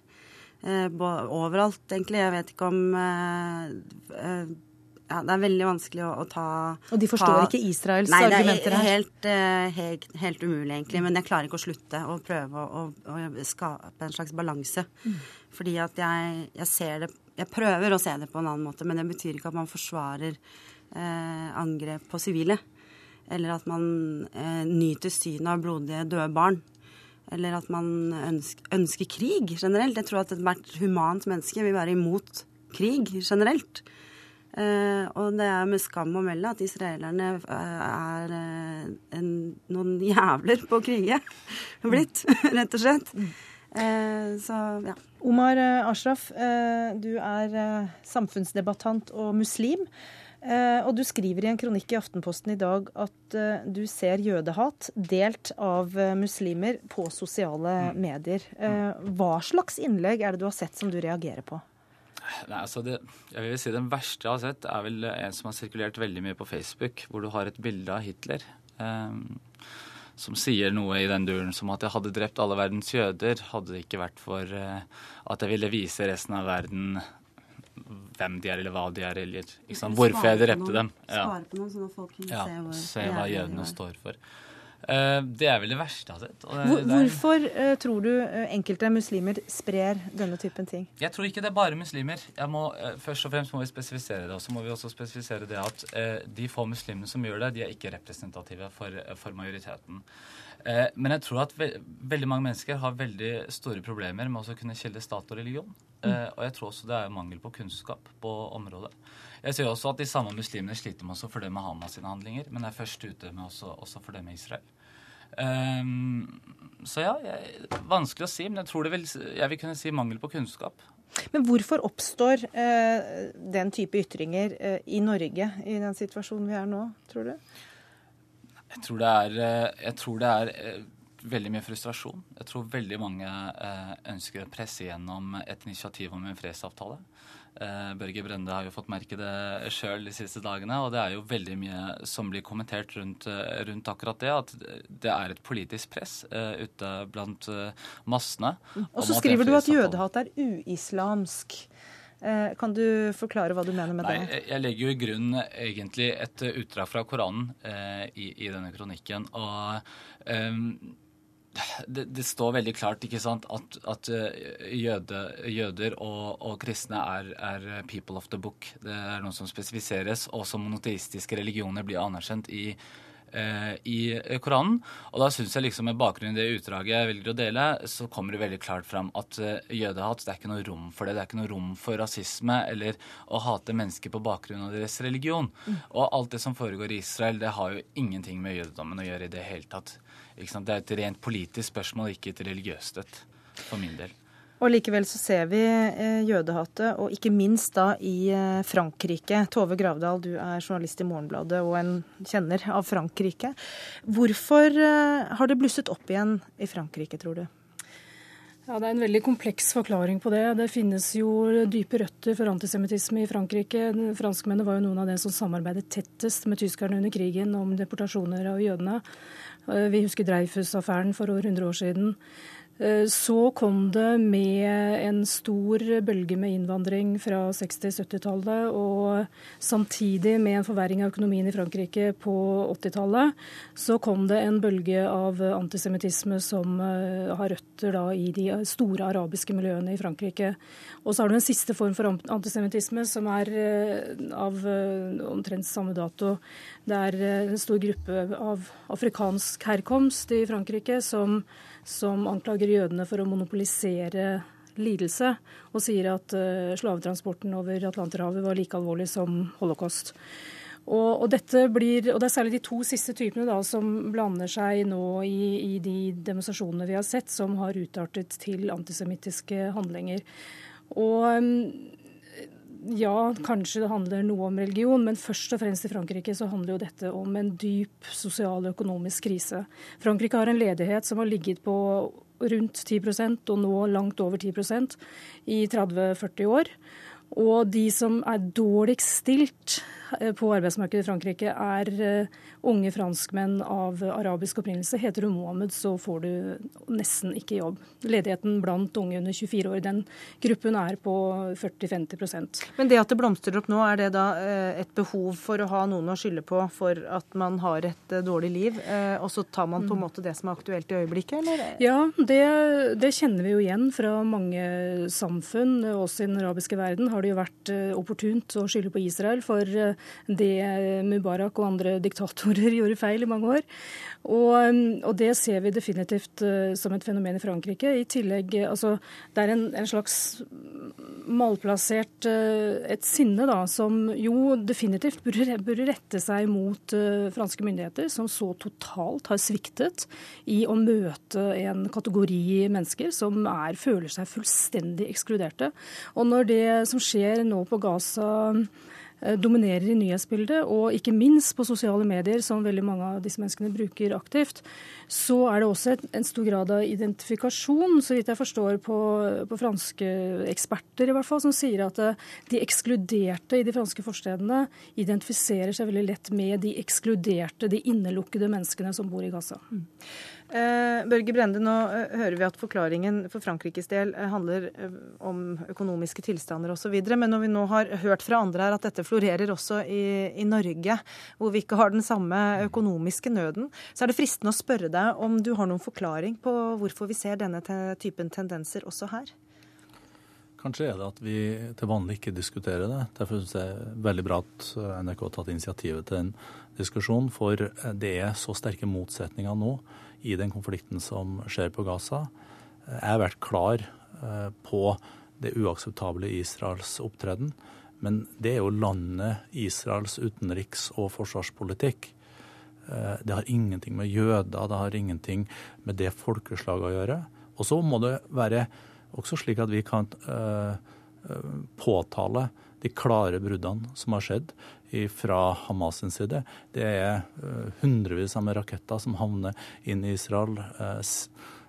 Eh, overalt, egentlig. Jeg vet ikke om eh, eh, ja, Det er veldig vanskelig å, å ta Og de forstår ta- ikke Israels Nei, argumenter det er her. helt, eh, helt, helt umulig, egentlig. Men jeg klarer ikke å slutte å prøve å, å, å skape en slags balanse. Mm. Fordi at jeg, jeg ser det Jeg prøver å se det på en annen måte, men det betyr ikke at man forsvarer eh, angrep på sivile. Eller at man eh, nyter synet av blodige, døde barn. Eller at man ønsker, ønsker krig generelt. Jeg tror at ethvert humant menneske vil være imot krig generelt. Eh, og det er med skam å melde at israelerne eh, er eh, en, noen jævler på å krige. *laughs* Blitt, rett og slett. Eh, så ja. Omar eh, Ashraf, eh, du er eh, samfunnsdebattant og muslim. Eh, Og du skriver i en kronikk i Aftenposten i dag at eh, du ser jødehat delt av eh, muslimer på sosiale medier. Eh, Hva slags innlegg er det du har sett som du reagerer på? Nei, altså det, jeg vil si Den verste jeg har sett, er vel en som har sirkulert veldig mye på Facebook, hvor du har et bilde av Hitler. Um, som sier noe i den duren som at jeg hadde drept alle verdens jøder, hadde det ikke vært for uh, at jeg ville vise resten av verden hvem de er, eller hva de er, eller ikke sant? hvorfor jeg drepte dem. Ja. Svare på noen, sånn at folk kan Ja, se hvor se hva jødene var. står for. Uh, det er vel det verste jeg har sett. Hvor, hvorfor uh, tror du eh, enkelte muslimer sprer denne typen ting? Jeg tror ikke det er bare muslimer. Jeg må, uh, først og fremst må vi spesifisere det. Og så må vi også spesifisere det at de få muslimene som gjør det, de er ikke representative for, for majoriteten. Eh, men jeg tror at ve veldig mange mennesker har veldig store problemer med å kunne skille stat og religion. Eh, og jeg tror også det er mangel på kunnskap på området. Jeg ser også at de samme muslimene sliter med å fordømme Hamas sine handlinger, men er først ute med også, også fordømme Israel. Um, så ja, jeg, vanskelig å si, men jeg tror det vil, jeg vil kunne si mangel på kunnskap. Men hvorfor oppstår eh, den type ytringer eh, i Norge i den situasjonen vi er nå, tror du? Jeg tror det er, eh, jeg tror det er eh, veldig mye frustrasjon. Jeg tror veldig mange eh, ønsker å presse gjennom et initiativ om en fredsavtale. Børge Brende har jo fått merke det sjøl de siste dagene, og det er jo veldig mye som blir kommentert rundt, rundt akkurat det. At det er et politisk press uh, ute blant uh, massene. Og så skriver du at jødehat er uislamsk. Eh, kan du forklare hva du mener med Nei, det? jeg- legger jo i grunnen egentlig et eh, utdrag fra Koranen eh, i, i denne kronikken. Og ehm, det, det står veldig klart ikke sant, at, at eh, jøde, jøder og, og kristne er, er people of the book. Det er noe som spesifiseres, og som monoteistiske religioner blir anerkjent i eh, i Koranen. Og da syns jeg liksom med bakgrunn i det utdraget jeg velger å dele, så kommer det veldig klart fram at eh, jødehat det er ikke noe rom for det. Det er ikke noe rom for rasisme eller å hate mennesker på bakgrunn av deres religion. Og alt det som foregår i Israel, det har jo ingenting med jødedommen å gjøre i det hele tatt. Det er et rent politisk spørsmål, ikke et religiøst et, for min del. Og likevel så ser vi eh, jødehatet, og ikke minst da i eh, Frankrike. Tove Gravdal, du er journalist i Morgenbladet og en kjenner av Frankrike. Hvorfor eh, har det blusset opp igjen i Frankrike, tror du? Ja, Det er en veldig kompleks forklaring på det. Det finnes jo dype røtter for antisemittisme i Frankrike. Franskmennene var jo noen av dem som samarbeidet tettest med tyskerne under krigen om deportasjoner av jødene. Vi husker Dreyfus-affæren for over 100 år siden. Eh, Så kom det med en stor bølge med innvandring fra 60-70-tallet, og samtidig med en forverring av økonomien i Frankrike på 80-tallet, så kom det en bølge av antisemittisme som eh, har røtter i de store arabiske miljøene i Frankrike. Og så har du en siste form for antisemittisme som er eh, av omtrent samme dato. Det er en stor gruppe av afrikansk herkomst i Frankrike som, som anklager jødene for å monopolisere lidelse, og sier at eh, slavetransporten over Atlanterhavet var like alvorlig som holocaust. Og, og, blir, og Det er særlig de to siste typene da, som blander seg nå i, i de demonstrasjonene vi har sett, som har utartet til antisemittiske handlinger. Og ja, kanskje det handler noe om religion, men først og fremst i Frankrike så handler jo dette om en dyp sosial og økonomisk krise. Frankrike har en ledighet som har ligget på rundt 10% og nå langt over 10% i 30-40 år. Og de som er dårligst stilt på arbeidsmarkedet i Frankrike, er eh, unge franskmenn av arabisk opprinnelse. Heter du Mohammed, så får du nesten ikke jobb. Ledigheten blant unge under 24 år, den gruppen er på 40-50% Men det at det blomstrer opp nå, er det da eh, et behov for å ha noen å skylde på for at man har et dårlig liv, og så tar man på en mm. måte det som er aktuelt i øyeblikket, eller? Ja, det, det kjenner vi jo igjen fra mange samfunn, også i den arabiske verden har det jo vært eh, opportunt å skylde på Israel for eh, det Mubarak og andre diktatorer *laughs* gjorde feil i mange år. Og, mm, og det ser vi definitivt eh, som et fenomen i Frankrike. I tillegg, altså, Det er en, en slags malplassert et sinne da, som jo definitivt burde, rette seg mot franske myndigheter, som så totalt har sviktet i å møte en kategori mennesker som er, føler seg fullstendig ekskluderte. Og når det som skjer nå på Gaza eh, dominerer i nyhetsbildet, og ikke minst på sosiale medier, som veldig mange av disse menneskene bruker aktivt, så er det også en stor grad av identifikasjon, så vidt jeg forstår på, på, franske eksperter, i hvert fall, som sier at eh, de ekskluderte i de franske forstedene identifiserer seg veldig lett med de ekskluderte, de innelukkede menneskene som bor i Gaza. Eh, Børge Brende, nå eh, hører vi at forklaringen for Frankrikes del eh, handler om økonomiske tilstander osv. Men når vi nå har hørt fra andre her at dette florerer også i, i, Norge, hvor vi ikke har den samme økonomiske nøden, så er det fristende å spørre deg om du har noen forklaring på hvorfor vi ser denne typen tendenser også her? Kanskje er det at vi til vanlig ikke diskuterer det. Derfor syns jeg det er veldig bra at NRK har tatt initiativet til en diskusjon, for det er så sterke motsetninger nå i den konflikten som skjer på Gaza. Jeg har vært klar eh, på det uakseptable Israels opptreden. Men det er jo landet Israels utenriks- og forsvarspolitikk. Eh, det har ingenting med jøder, det har ingenting med det folkeslaget å gjøre. Og så må det være også slik at vi kan påtale de klare bruddene som har skjedd fra Hamas sin side. Det er eh, hundrevis av raketter som havner inn i Israel. Eh,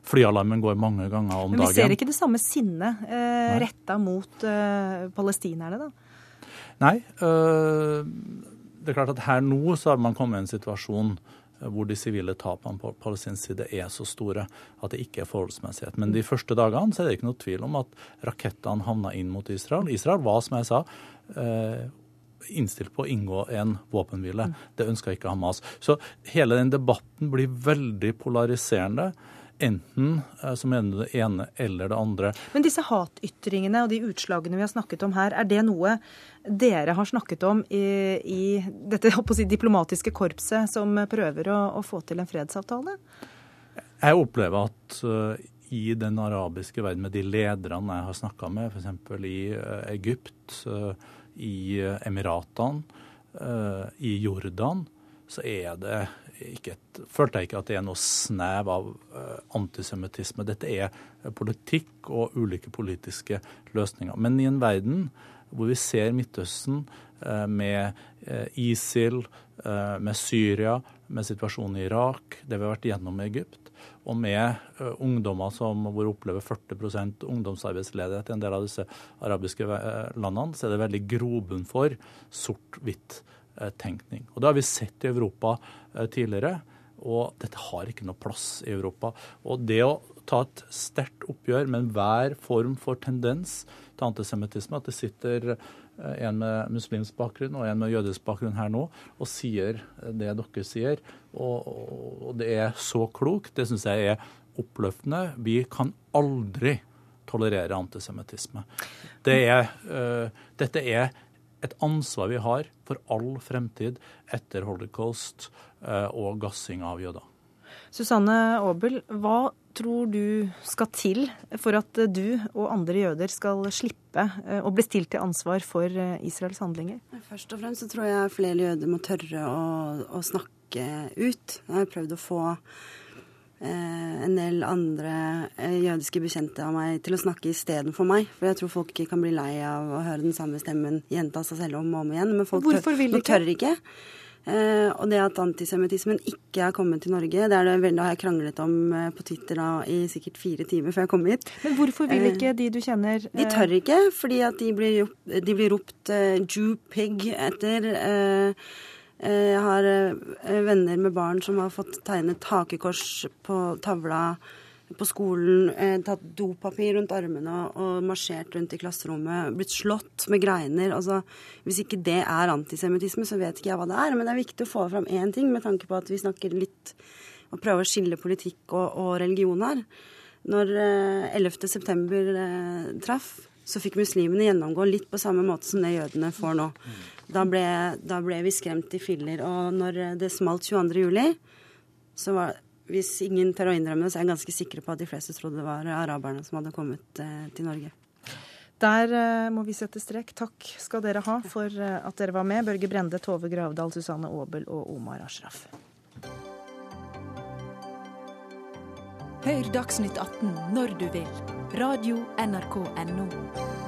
flyalarmen går mange ganger om dagen. Men vi ser ikke det samme sinnet eh, retta mot eh, palestinerne, da? Nei. Øh, det er klart at her nå så har man kommet i en situasjon hvor de sivile tapene på palestinsk side er så store at det ikke er forholdsmessighet. Men de første dagene så er det ikke noe tvil om at rakettene havna inn mot Israel. Israel var, som jeg sa, innstilt på å inngå en våpenhvile. Det ønska ikke Hamas. Så hele den debatten blir veldig polariserende. Enten som så mener du det ene eller det andre. Men disse hatytringene og de utslagene vi har snakket om her, er det noe dere har snakket om i, i dette si, diplomatiske korpset som prøver å, å, få til en fredsavtale? Jeg opplever at uh, i den arabiske verden, med de lederne jeg har snakka med, f.eks. i uh, Egypt, i eh, Emiratene, eh, i Jordan, så er det ikke et, følte jeg ikke at det er noe snev av uh, antisemittisme. Dette er politikk og ulike politiske løsninger. Men i en verden hvor vi ser Midtøsten med ISIL, med Syria, med situasjonen i Irak, det vi har vært gjennom i Egypt, og med uh, ungdommer som hvor opplever 40% ungdomsarbeidsledighet i en del av disse arabiske uh, landene, så er det veldig grobunn for sort-hvitt-tenkning. Uh, og Det har vi sett i Europa tidligere, og dette har ikke noe plass i Europa. Og det å ta et sterkt oppgjør med enhver form for tendens til antisemittisme, at det sitter Eh, en med muslimsk bakgrunn og en med jødisk bakgrunn her nå, og sier det dere sier. Og, og det er så klokt. Det syns jeg er oppløftende. Vi kan aldri tolerere antisemittisme. Det uh, dette er et ansvar vi har for all fremtid etter holocaust uh, og gassing av jøder. Susanne Aabel, hva tror du skal til for at du og andre jøder skal slippe eh, å bli stilt til ansvar for eh, Israels handlinger? Først og fremst så tror jeg flere jøder må tørre å, å snakke ut. Jeg har prøvd å få eh, en del andre eh, jødiske bekjente av meg til å snakke istedenfor meg. For jeg tror folk ikke kan bli lei av å høre den samme stemmen gjenta seg selv om og om igjen. Men folk tør, ikke? tør ikke. Eh, og det at antisemittismen ikke er kommet til Norge, det, er det, vel- har jeg kranglet om eh, på Twitter da, i sikkert fire timer før jeg kom hit. Men hvorfor vil Eh, ikke de du kjenner De tør ikke, fordi at de blir, de blir ropt eh, Jew pig etter. jeg har venner med barn som har fått tegnet hakekors på tavla på skolen, eh, tatt dopapir rundt armene og, marsjert rundt i klasserommet, blitt slått med greiner. Altså, hvis ikke det er antisemittisme, så vet ikke jeg hva det er. Men det er viktig å få fram én ting, med tanke på at vi snakker litt og prøver å skille politikk og, og religion her. Når eh, 11. september eh, traff, så fikk muslimene gjennomgå litt på samme måte som det jødene får nå. Da ble, da ble vi skremt i filler. Og når eh, det smalt 22. juli, så var Hvis ingen tør å innrømme det, så er jeg ganske sikker på at de fleste trodde det var araberne som hadde kommet eh, til Norge. Der eh, må vi sette strek. Takk skal dere ha for eh, at dere var med. Børge Brende, Tove Gravdal, Susanne Aabel og Omar Ashraf. Hør Dagsnytt 18 når du vil. Radio NRK NO.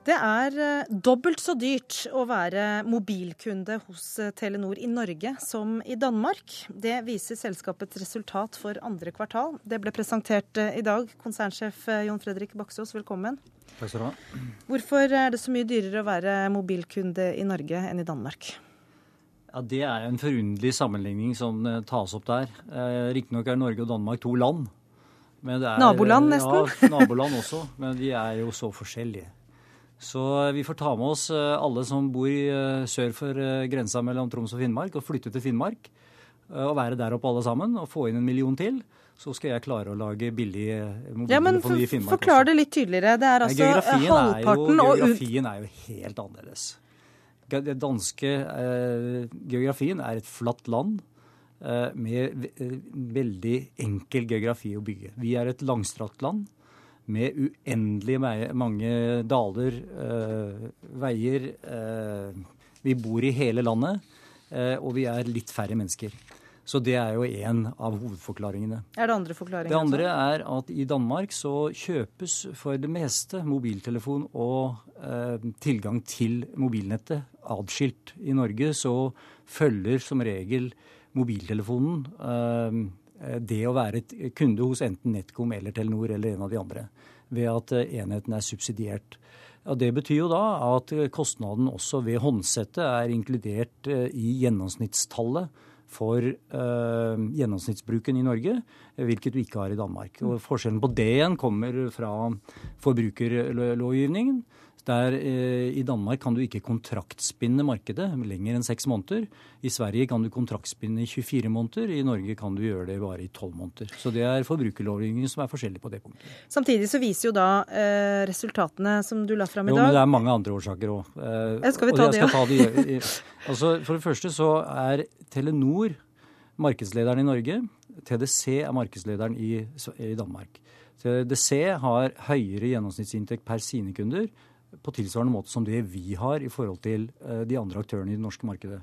Det er eh, dobbelt så dyrt å være mobilkunde hos eh, Telenor i Norge som i Danmark. Det viser selskapets resultat for andre kvartal. Det ble presentert eh, i dag. Konsernsjef Jon Fredrik Baksås, velkommen. Takk skal du ha. Hvorfor er det så mye dyrere å være mobilkunde i Norge enn i Danmark? Ja, Det er en forunderlig sammenligning som tas opp der. Riktignok er Norge og Danmark to land. Men det er, Naboland, nesten. Ja, naboland også. Men de er jo så forskjellige. Så vi får ta med oss eh, alle som bor eh, sør for eh, grensa mellom Troms og Finnmark, og flytte til Finnmark. Og være der oppe alle sammen, og få inn en million til. Så skal jeg klare å lage billig mobil Ja, i Finnmark. Forklar det litt tydeligere. Det er altså geografien er jo- halvparten og Geografien er jo helt annerledes. Den Det danske eh, geografien er et flatt land eh, med veldig enkel geografi å bygge. Vi er et langstrakt land med uendelig mange daler, eh, veier. Eh, vi bor i hele landet, eh, og vi er litt færre mennesker. Så det er jo en av hovedforklaringene. Er det andre forklaringer? Det andre er at i Danmark så kjøpes for det meste mobiltelefon og eh, tilgang til mobilnettet adskilt. I Norge så følger som regel mobiltelefonen eh, det å være et kunde hos enten NetCom eller Telenor eller en av de andre, ved at eh, enheten er subsidiert. Ja, det betyr jo da at eh, kostnaden også ved håndsettet er inkludert eh, i gjennomsnittstallet for eh, gjennomsnittsbruken i Norge, eh, hvilket du ikke har i Danmark. Og Forskjellen på det igjen kommer fra forbrukerlovgivningen. Der eh, I Danmark kan du ikke kontraktspinne markedet lenger enn seks måneder. I Sverige kan du kontraktspinne i 24 måneder. I Norge kan du gjøre det bare i 12 måneder. Så det er forbrukerlovgivningen som er forskjellig på det punktet. Samtidig så viser jo da eh, resultatene som du la fram i Jo, men det er mange andre årsaker òg. Eh, skal vi ta det, ja. altså, for det første så er Telenor markedslederen i Norge. TDC er markedslederen i, i Danmark. TDC har høyere gjennomsnittsinntekt per sine kunder på tilsvarende måte som det vi har i forhold til eh, de andre aktørene i det norske markedet.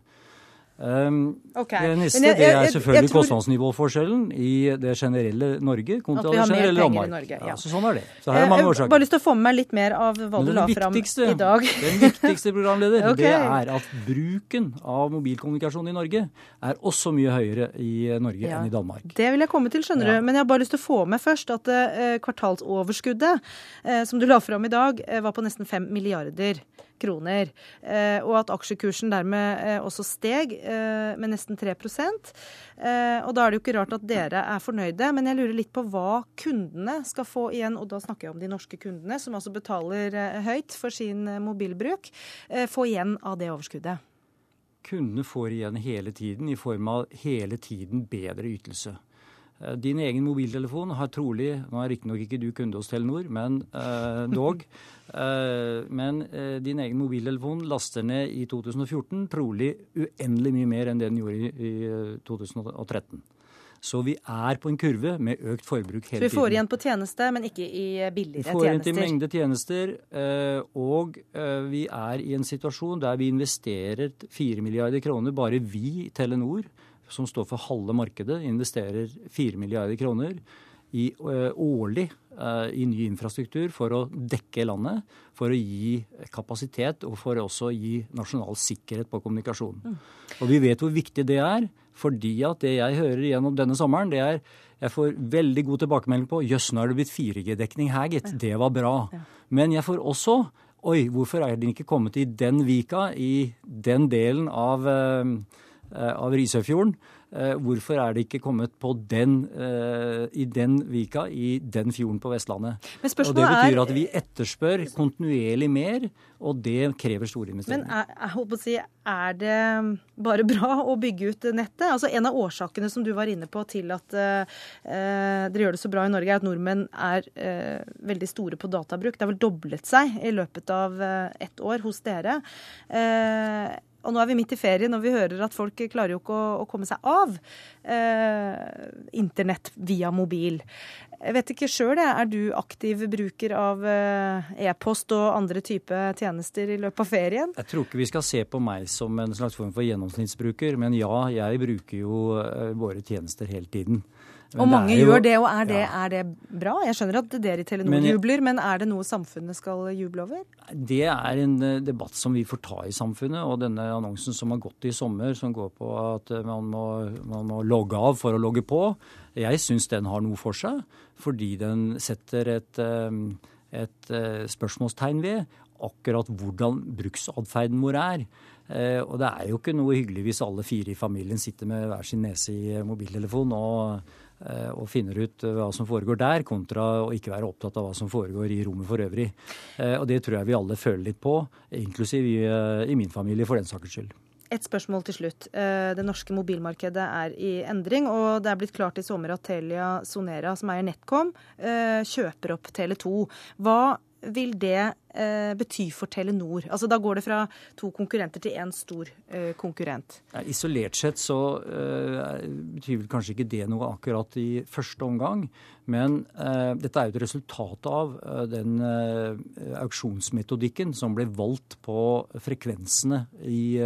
Um, Ok. Det neste jeg, jeg- det er selvfølgelig tror- kostnadsnivåforskjellen i det generelle Norge kontra det generelle Danmark. Norge, ja. så sånn er det. Så her er mange årsaker. jeg har. Bare lyst til å få med meg litt mer av hva du la fram i dag. *laughs* Den viktigste programleder, okay. det er at bruken av mobilkommunikasjon i Norge er også mye høyere i Norge Ja. enn i Danmark. Det vil jeg komme til, skjønner Ja. du. Men jeg har bare lyst til å få med først at eh, kvartalsoverskuddet eh, som du la fram i dag, eh, var på nesten 5 milliarder kroner. Eh, og at aksjekursen dermed eh, også steg eh, med nesten 3 eh, Og da er det jo ikke rart at dere er fornøyde. Men jeg lurer litt på hva kundene skal få igjen, og da snakker jeg om de norske kundene, som altså betaler høyt for sin mobilbruk, få igjen av det overskuddet. Kundene får igjen hele tiden i form av hele tiden bedre ytelse. Eh, din egen mobiltelefon har trolig Nå er riktignok ikke du kunde hos Telenor, men eh, dog. *laughs* eh, men eh, din egen mobiltelefon laster ned i 2014 trolig uendelig mye mer enn det den gjorde i, i 2013. Så vi er på en kurve med økt forbruk hele tiden. Så vi får igjen på tjeneste, men ikke i billigere tjenester? Vi får igjen til mengde tjenester, og vi er i en situasjon der vi investerer 4 milliarder kroner, bare vi, Telenor, som står for halve markedet, investerer 4 milliarder kroner i, uh, årlig uh, i ny infrastruktur for å dekke landet, for å gi kapasitet og for også å gi nasjonal sikkerhet på kommunikasjonen. Mm. Og vi vet hvor viktig det er, fordi at det jeg hører gjennom denne sommeren, det er jeg får veldig god tilbakemelding på jøss, nå er det blitt 4G-dekning her, gitt. Det var bra. Men jeg får også Oi, hvorfor er den ikke kommet i den vika, i den delen av Eh, av Risøyfjorden. Eh, hvorfor er det ikke kommet på den, eh, i den vika, i den fjorden på Vestlandet? og Det betyr at vi etterspør kontinuerlig mer, og det krever store investeringer. Men er, jeg håper å si, er det bare bra å bygge ut nettet? Altså En av årsakene som du var inne på til at uh, dere gjør det så bra i Norge, er at nordmenn er uh, veldig store på databruk. Det har vel doblet seg i løpet av uh, ett år hos dere. Uh, og nå er vi midt i ferien, og vi hører at folk klarer jo ikke å, å komme seg av eh, internett via mobil. Jeg vet ikke sjøl, er du aktiv bruker av eh, e-post og andre type tjenester i løpet av ferien? Jeg tror ikke vi skal se på meg som en slags form for gjennomsnittsbruker, men ja, jeg bruker jo eh, våre tjenester hele tiden. Men og mange jo, gjør det, og er det, ja. er det, bra? Jeg skjønner at dere i Telenor men, jubler, men er det noe samfunnet skal juble over? Det er en eh, debatt som vi får ta i samfunnet. Og denne annonsen som har gått i sommer, som går på at eh, man må, man må logge av for å logge på, jeg syns den har noe for seg. Fordi den setter et, eh, et spørsmålstegn ved akkurat hvordan bruksatferden vår er. Og det er jo ikke noe hyggelig hvis alle fire i familien sitter med hver sin nese i mobiltelefonen og og finner ut eh, hva som foregår der, kontra å ikke være opptatt av hva som foregår i rommet for øvrig. Eh, og det tror jeg vi alle føler litt på, inklusiv i, i min familie, for den saks skyld. Et spørsmål til slutt. Det norske mobilmarkedet er i endring, og det er blitt klart i sommer at Telia Sonera, som eier NetCom, kjøper opp Tele2. Hva vil det eh, bety for Telenor? Altså Da går det fra to konkurrenter til én stor eh, konkurrent. Ja, isolert sett så eh, betyr vel kanskje ikke det noe akkurat i første omgang. Men eh, dette er jo et resultat av eh, den auksjonsmetodikken som ble valgt på frekvensene i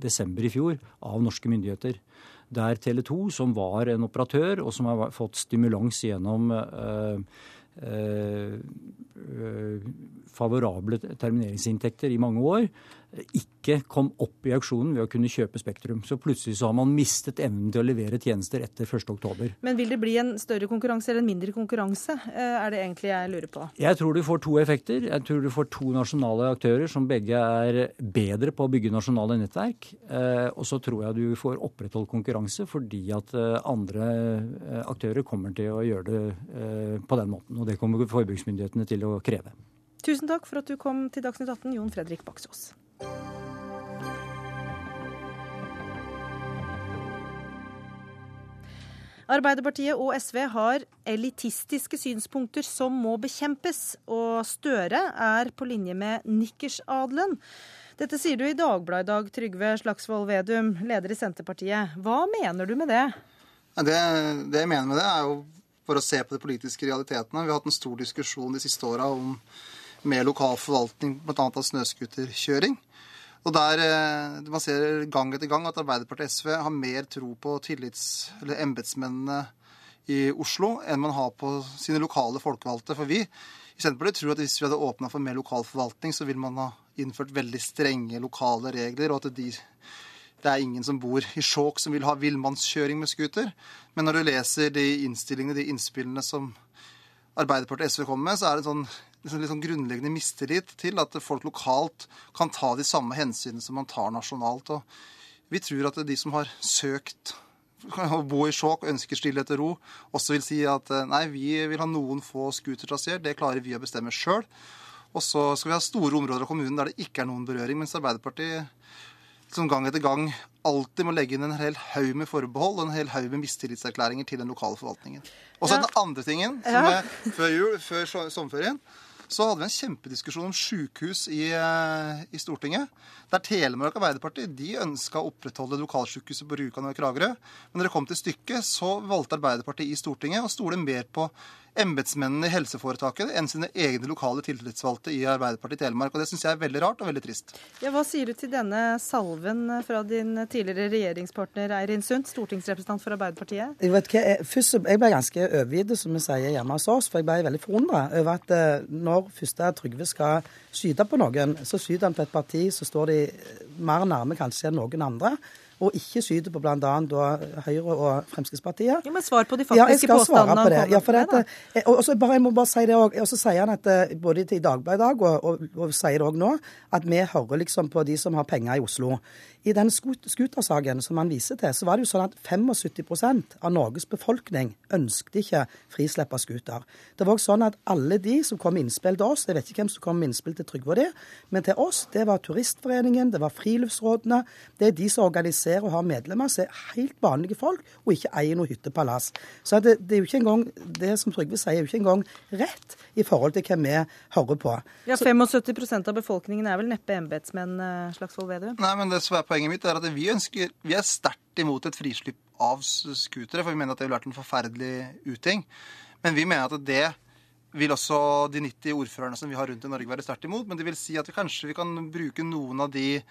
desember i fjor av norske myndigheter der Tele2, som var en operatør, og som har fått stimulans gjennom eh, favorable termineringsinntekter i mange år, ikke kom opp i auksjonen ved å kunne kjøpe Spektrum. Så plutselig så har man mistet evnen til å levere tjenester etter 1.10. Men vil det bli en større konkurranse eller en mindre konkurranse, eh, er det egentlig jeg lurer på? Jeg tror du får to effekter. Jeg tror du får to nasjonale aktører som begge er bedre på å bygge nasjonale nettverk. Eh, og så tror jeg du får opprettholdt konkurranse fordi at eh, andre aktører kommer til å gjøre det på den måten. Og det kommer forbruksmyndighetene til å kreve. Tusen takk for at du kom til Dagsnytt 18, Jon Fredrik Baksås. Arbeiderpartiet og SV har elitistiske synspunkter som må bekjempes, og Støre er på linje med nikkersadelen. Dette sier du i Dagbladet i dag, Trygve Slagsvold Vedum, leder i Senterpartiet. Hva mener du med det? det? Det jeg mener med det, er jo for å se på de politiske realitetene. Vi har hatt en stor diskusjon de siste åra om mer lokal forvaltning, bl.a. av snøscooterkjøring. Og der eh, Man ser gang etter gang at Arbeiderpartiet og SV har mer tro på tillits- eller embetsmennene i Oslo enn man har på sine lokale folkevalgte. For vi i Senterpartiet tror at hvis vi hadde åpna for mer lokal forvaltning, så ville man ha innført veldig strenge lokale regler, og at de, det er ingen som bor i Skjåk som vil ha villmannskjøring med scooter. Men når du leser de innstillingene, de innspillene som Arbeiderpartiet og SV kommer med, så er det en sånn liksom sånn grunnleggende mistillit til at folk lokalt kan ta de samme hensynene som man tar nasjonalt. Og vi tror at de som har søkt å bo i Skjåk og ønsker stillhet og ro, også vil si at eh, nei, vi vil ha noen få scootertraseer. Det klarer vi å bestemme sjøl. Og så skal vi ha store områder av kommunen der det ikke er noen berøring. Mens Arbeiderpartiet som gang etter gang alltid må legge inn en hel haug med forbehold og en hel haug med mistillitserklæringer til den lokale forvaltningen. Og så Ja. den andre tingen, som er før jul, før so- sommerferien, så hadde vi en kjempediskusjon om sjukehus i, eh, i Stortinget. Der Telemark Arbeiderparti de ønska å opprettholde lokalsjukehuset på Rjukan og Kragerø. Men når det kom til stykket, så valgte Arbeiderpartiet i Stortinget å stole mer på embetsmennene i helseforetaket enn sine egne lokale tillitsvalgte i Arbeiderpartiet i Telemark. Og det syns jeg er veldig rart og veldig trist. Ja, hva sier du til denne salven fra din tidligere regjeringspartner Eirin Sundt, stortingsrepresentant for Arbeiderpartiet? Jeg vet hva, jeg, først, jeg ble ganske overgitt, som vi sier hjemme hos oss. For jeg ble veldig forundra over at eh, når første Trygve skal skyte på noen, så skyter han på et parti så står de mer nærme kanskje enn noen andre. Og ikke skyter på bl.a. Høyre og Fremskrittspartiet. Ja, men Svar på de Ja, jeg faktiske skal svare påstandene på det. Ja, kommer for med. det at, og så bare, jeg må bare si det også, og så sier han at eh, både i Dagbladet i dag og, og, og sier det òg nå, at vi hører liksom på de som har penger i Oslo. I den skut- scootersaken som han viser til, så var det jo sånn at 75% av Norges befolkning ønsket ikke frislipp av scooter. Det var også sånn at alle de som kom med innspill til oss, jeg vet ikke hvem som kom med innspill til Trygve og det, men til oss, det var Turistforeningen, det var friluftsrådene, det er de som organiserer og har medlemmer, som er helt vanlige folk, og ikke eier noe hyttepalass. Så det, det er jo ikke engang, det som Trygve sier, er jo ikke engang rett i forhold til hvem vi hører på. Ja, 75% av befolkningen er vel neppe embetsmenn, eh, Slagsvold Vedum? Nei, men det som er Poenget mitt er at vi, ønsker, vi er sterkt imot et frislipp av scootere, for vi mener at det ville vært en forferdelig uting. Men vi mener at det vil også de 90 ordførerne som vi har rundt i Norge være sterkt imot. Men det vil si at vi kanskje vi kan bruke noen av de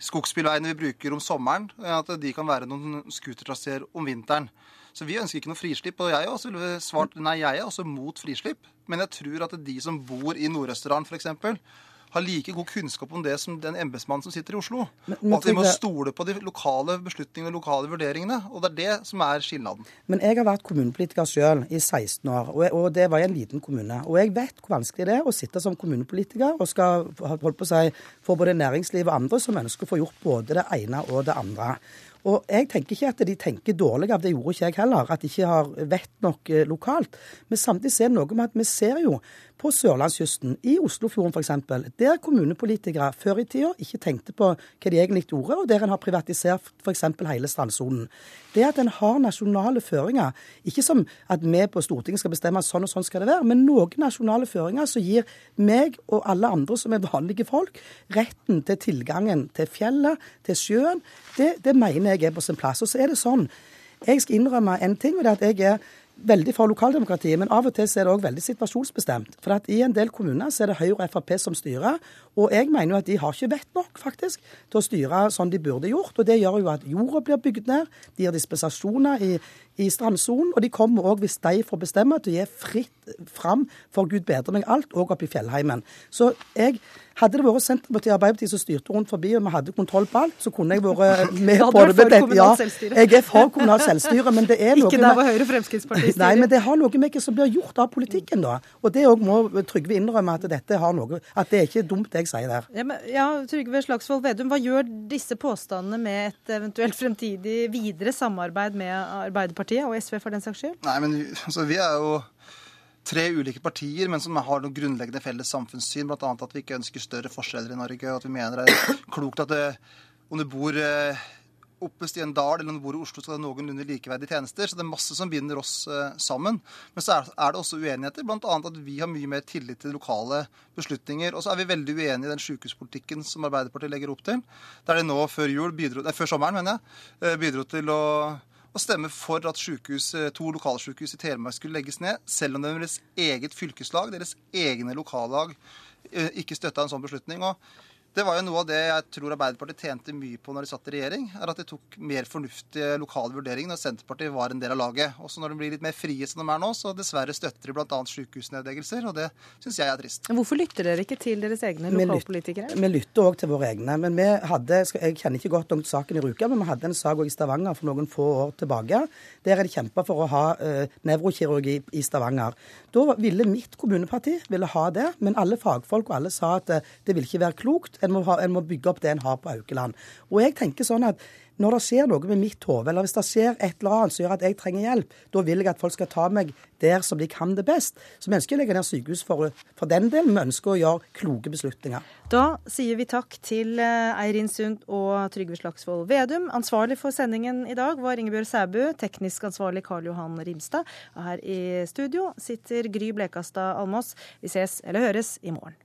skogsbilveiene vi bruker om sommeren, at de kan være noen scootertraseer om vinteren. Så vi ønsker ikke noe frislipp. Og jeg også også svart nei, jeg er også mot frislipp. Men jeg tror at de som bor i Nord-Østerdalen f.eks., har like god kunnskap om det som den embetsmannen som sitter i Oslo. Men- men og at vi må stole på de lokale beslutningene og lokale vurderingene. Og det er det som er skilnaden. Men jeg har vært kommunepolitiker selv i 16 år, og, og det var i en liten kommune. Og jeg vet hvor vanskelig det er å sitte som kommunepolitiker og skal holdt på å si, få både næringsliv og andre som ønsker å få gjort både det ene og det andre. Og jeg tenker ikke at de tenker dårlig av det gjorde ikke jeg heller, at de ikke har vett nok eh, lokalt. Men samtidig er det noe med at vi ser jo på sørlandskysten, i Oslofjorden f.eks., der kommunepolitikere før i tida ikke tenkte på hva de egentlig gjorde, og der en har privatisert f.eks. hele strandsonen. Det at en har nasjonale føringer, ikke som at vi på Stortinget skal bestemme at sånn og sånn skal det være, men noen nasjonale føringer som gir meg og alle andre som er vanlige folk, retten til tilgangen til fjellet, til sjøen, det, det mener jeg er på sin plass. Og så er det sånn, jeg skal innrømme en ting, og det er at jeg er veldig for lokaldemokratiet, men av og til er det òg veldig situasjonsbestemt. For at i en del kommuner så er det Høyre og Frp som styrer, og jeg mener jo at de har ikke vett nok, faktisk, til å styre sånn de burde gjort. Og det gjør jo at jorda blir bygd ned, de gir dispensasjoner i, i strandsonen, og de kommer òg, hvis de får bestemme, til å gi fritt fram for Gud bedre meg alt, òg oppe i fjellheimen. Så jeg hadde det vært Senterpartiet og Arbeiderpartiet som styrte rundt forbi, og vi hadde kontroll på alt, så kunne jeg vært med *laughs* på det. Med ja, jeg er for kommunalt selvstyre, men det er *laughs* noe Ikke der hvor Høyre og Fremskrittspartiet *laughs* styrer. Nei, men det har noe med hva som blir gjort av politikken, da. Og det òg må Trygve innrømme at dette har noe At det er ikke dumt, det jeg sier der. Ja, men, ja, Trygve Slagsvold Vedum, hva gjør disse påstandene med et eventuelt fremtidig videre samarbeid med Arbeiderpartiet og SV for den saks skyld? Nei, men altså, vi er jo tre ulike partier, men som har noe grunnleggende felles samfunnssyn. Bl.a. at vi ikke ønsker større forskjeller i Norge, og at vi mener det er klokt at det, om du bor eh, oppest i en dal eller om du bor i Oslo, skal det noenlunde likeverdige tjenester. Så det er masse som binder oss eh, sammen. Men så er, er det også uenigheter, bl.a. at vi har mye mer tillit til lokale beslutninger. Og så er vi veldig uenige i den sykehuspolitikken som Arbeiderpartiet legger opp til. Der de nå før jul bidro, nei, før sommeren, mener jeg, eh, bidro til å å stemme for at eh, to lokalsykehus i Telemark skulle legges ned, selv om deres eget fylkeslag, deres egne lokallag, eh, ikke støtta en sånn beslutning. Og det var jo noe av det jeg tror Arbeiderpartiet tjente mye på når de satt i regjering, er at de tok mer fornuftige lokale vurderinger når Senterpartiet var en del av laget. Også når de blir litt mer frie som de er nå, så dessverre støtter de bl.a. sykehusnedleggelser, og det syns jeg er trist. Hvorfor lytter dere ikke til deres egne lokalpolitikere? Vi lytter òg til våre egne. Men vi hadde, jeg kjenner ikke godt nok saken i Rjukan, men vi hadde en sak i Stavanger for noen få år tilbake. Der er det kjempa for å ha uh, nevrokirurgi i Stavanger. Da ville mitt kommuneparti ville ha det, men alle fagfolk og alle sa at eh, det ville ikke være klokt. En må, ha, en må bygge opp det en har på Haukeland. Og jeg tenker sånn at når det skjer noe med mitt hode, eller hvis det skjer et eller annet som gjør at jeg trenger hjelp, da vil jeg at folk skal ta meg der som de kan det best. Så vi ønsker å legge ned sykehus for, for den delen. Vi ønsker å gjøre kloke beslutninger. Da sier vi takk til eh, Eirin Sund og Trygve Slagsvold Vedum. Ansvarlig for sendingen i dag var Ingebjørg Sæbu. teknisk ansvarlig Karl Johan Rimstad. Og her i studio sitter Gry Blekastad Almås. Vi ses eller høres i morgen.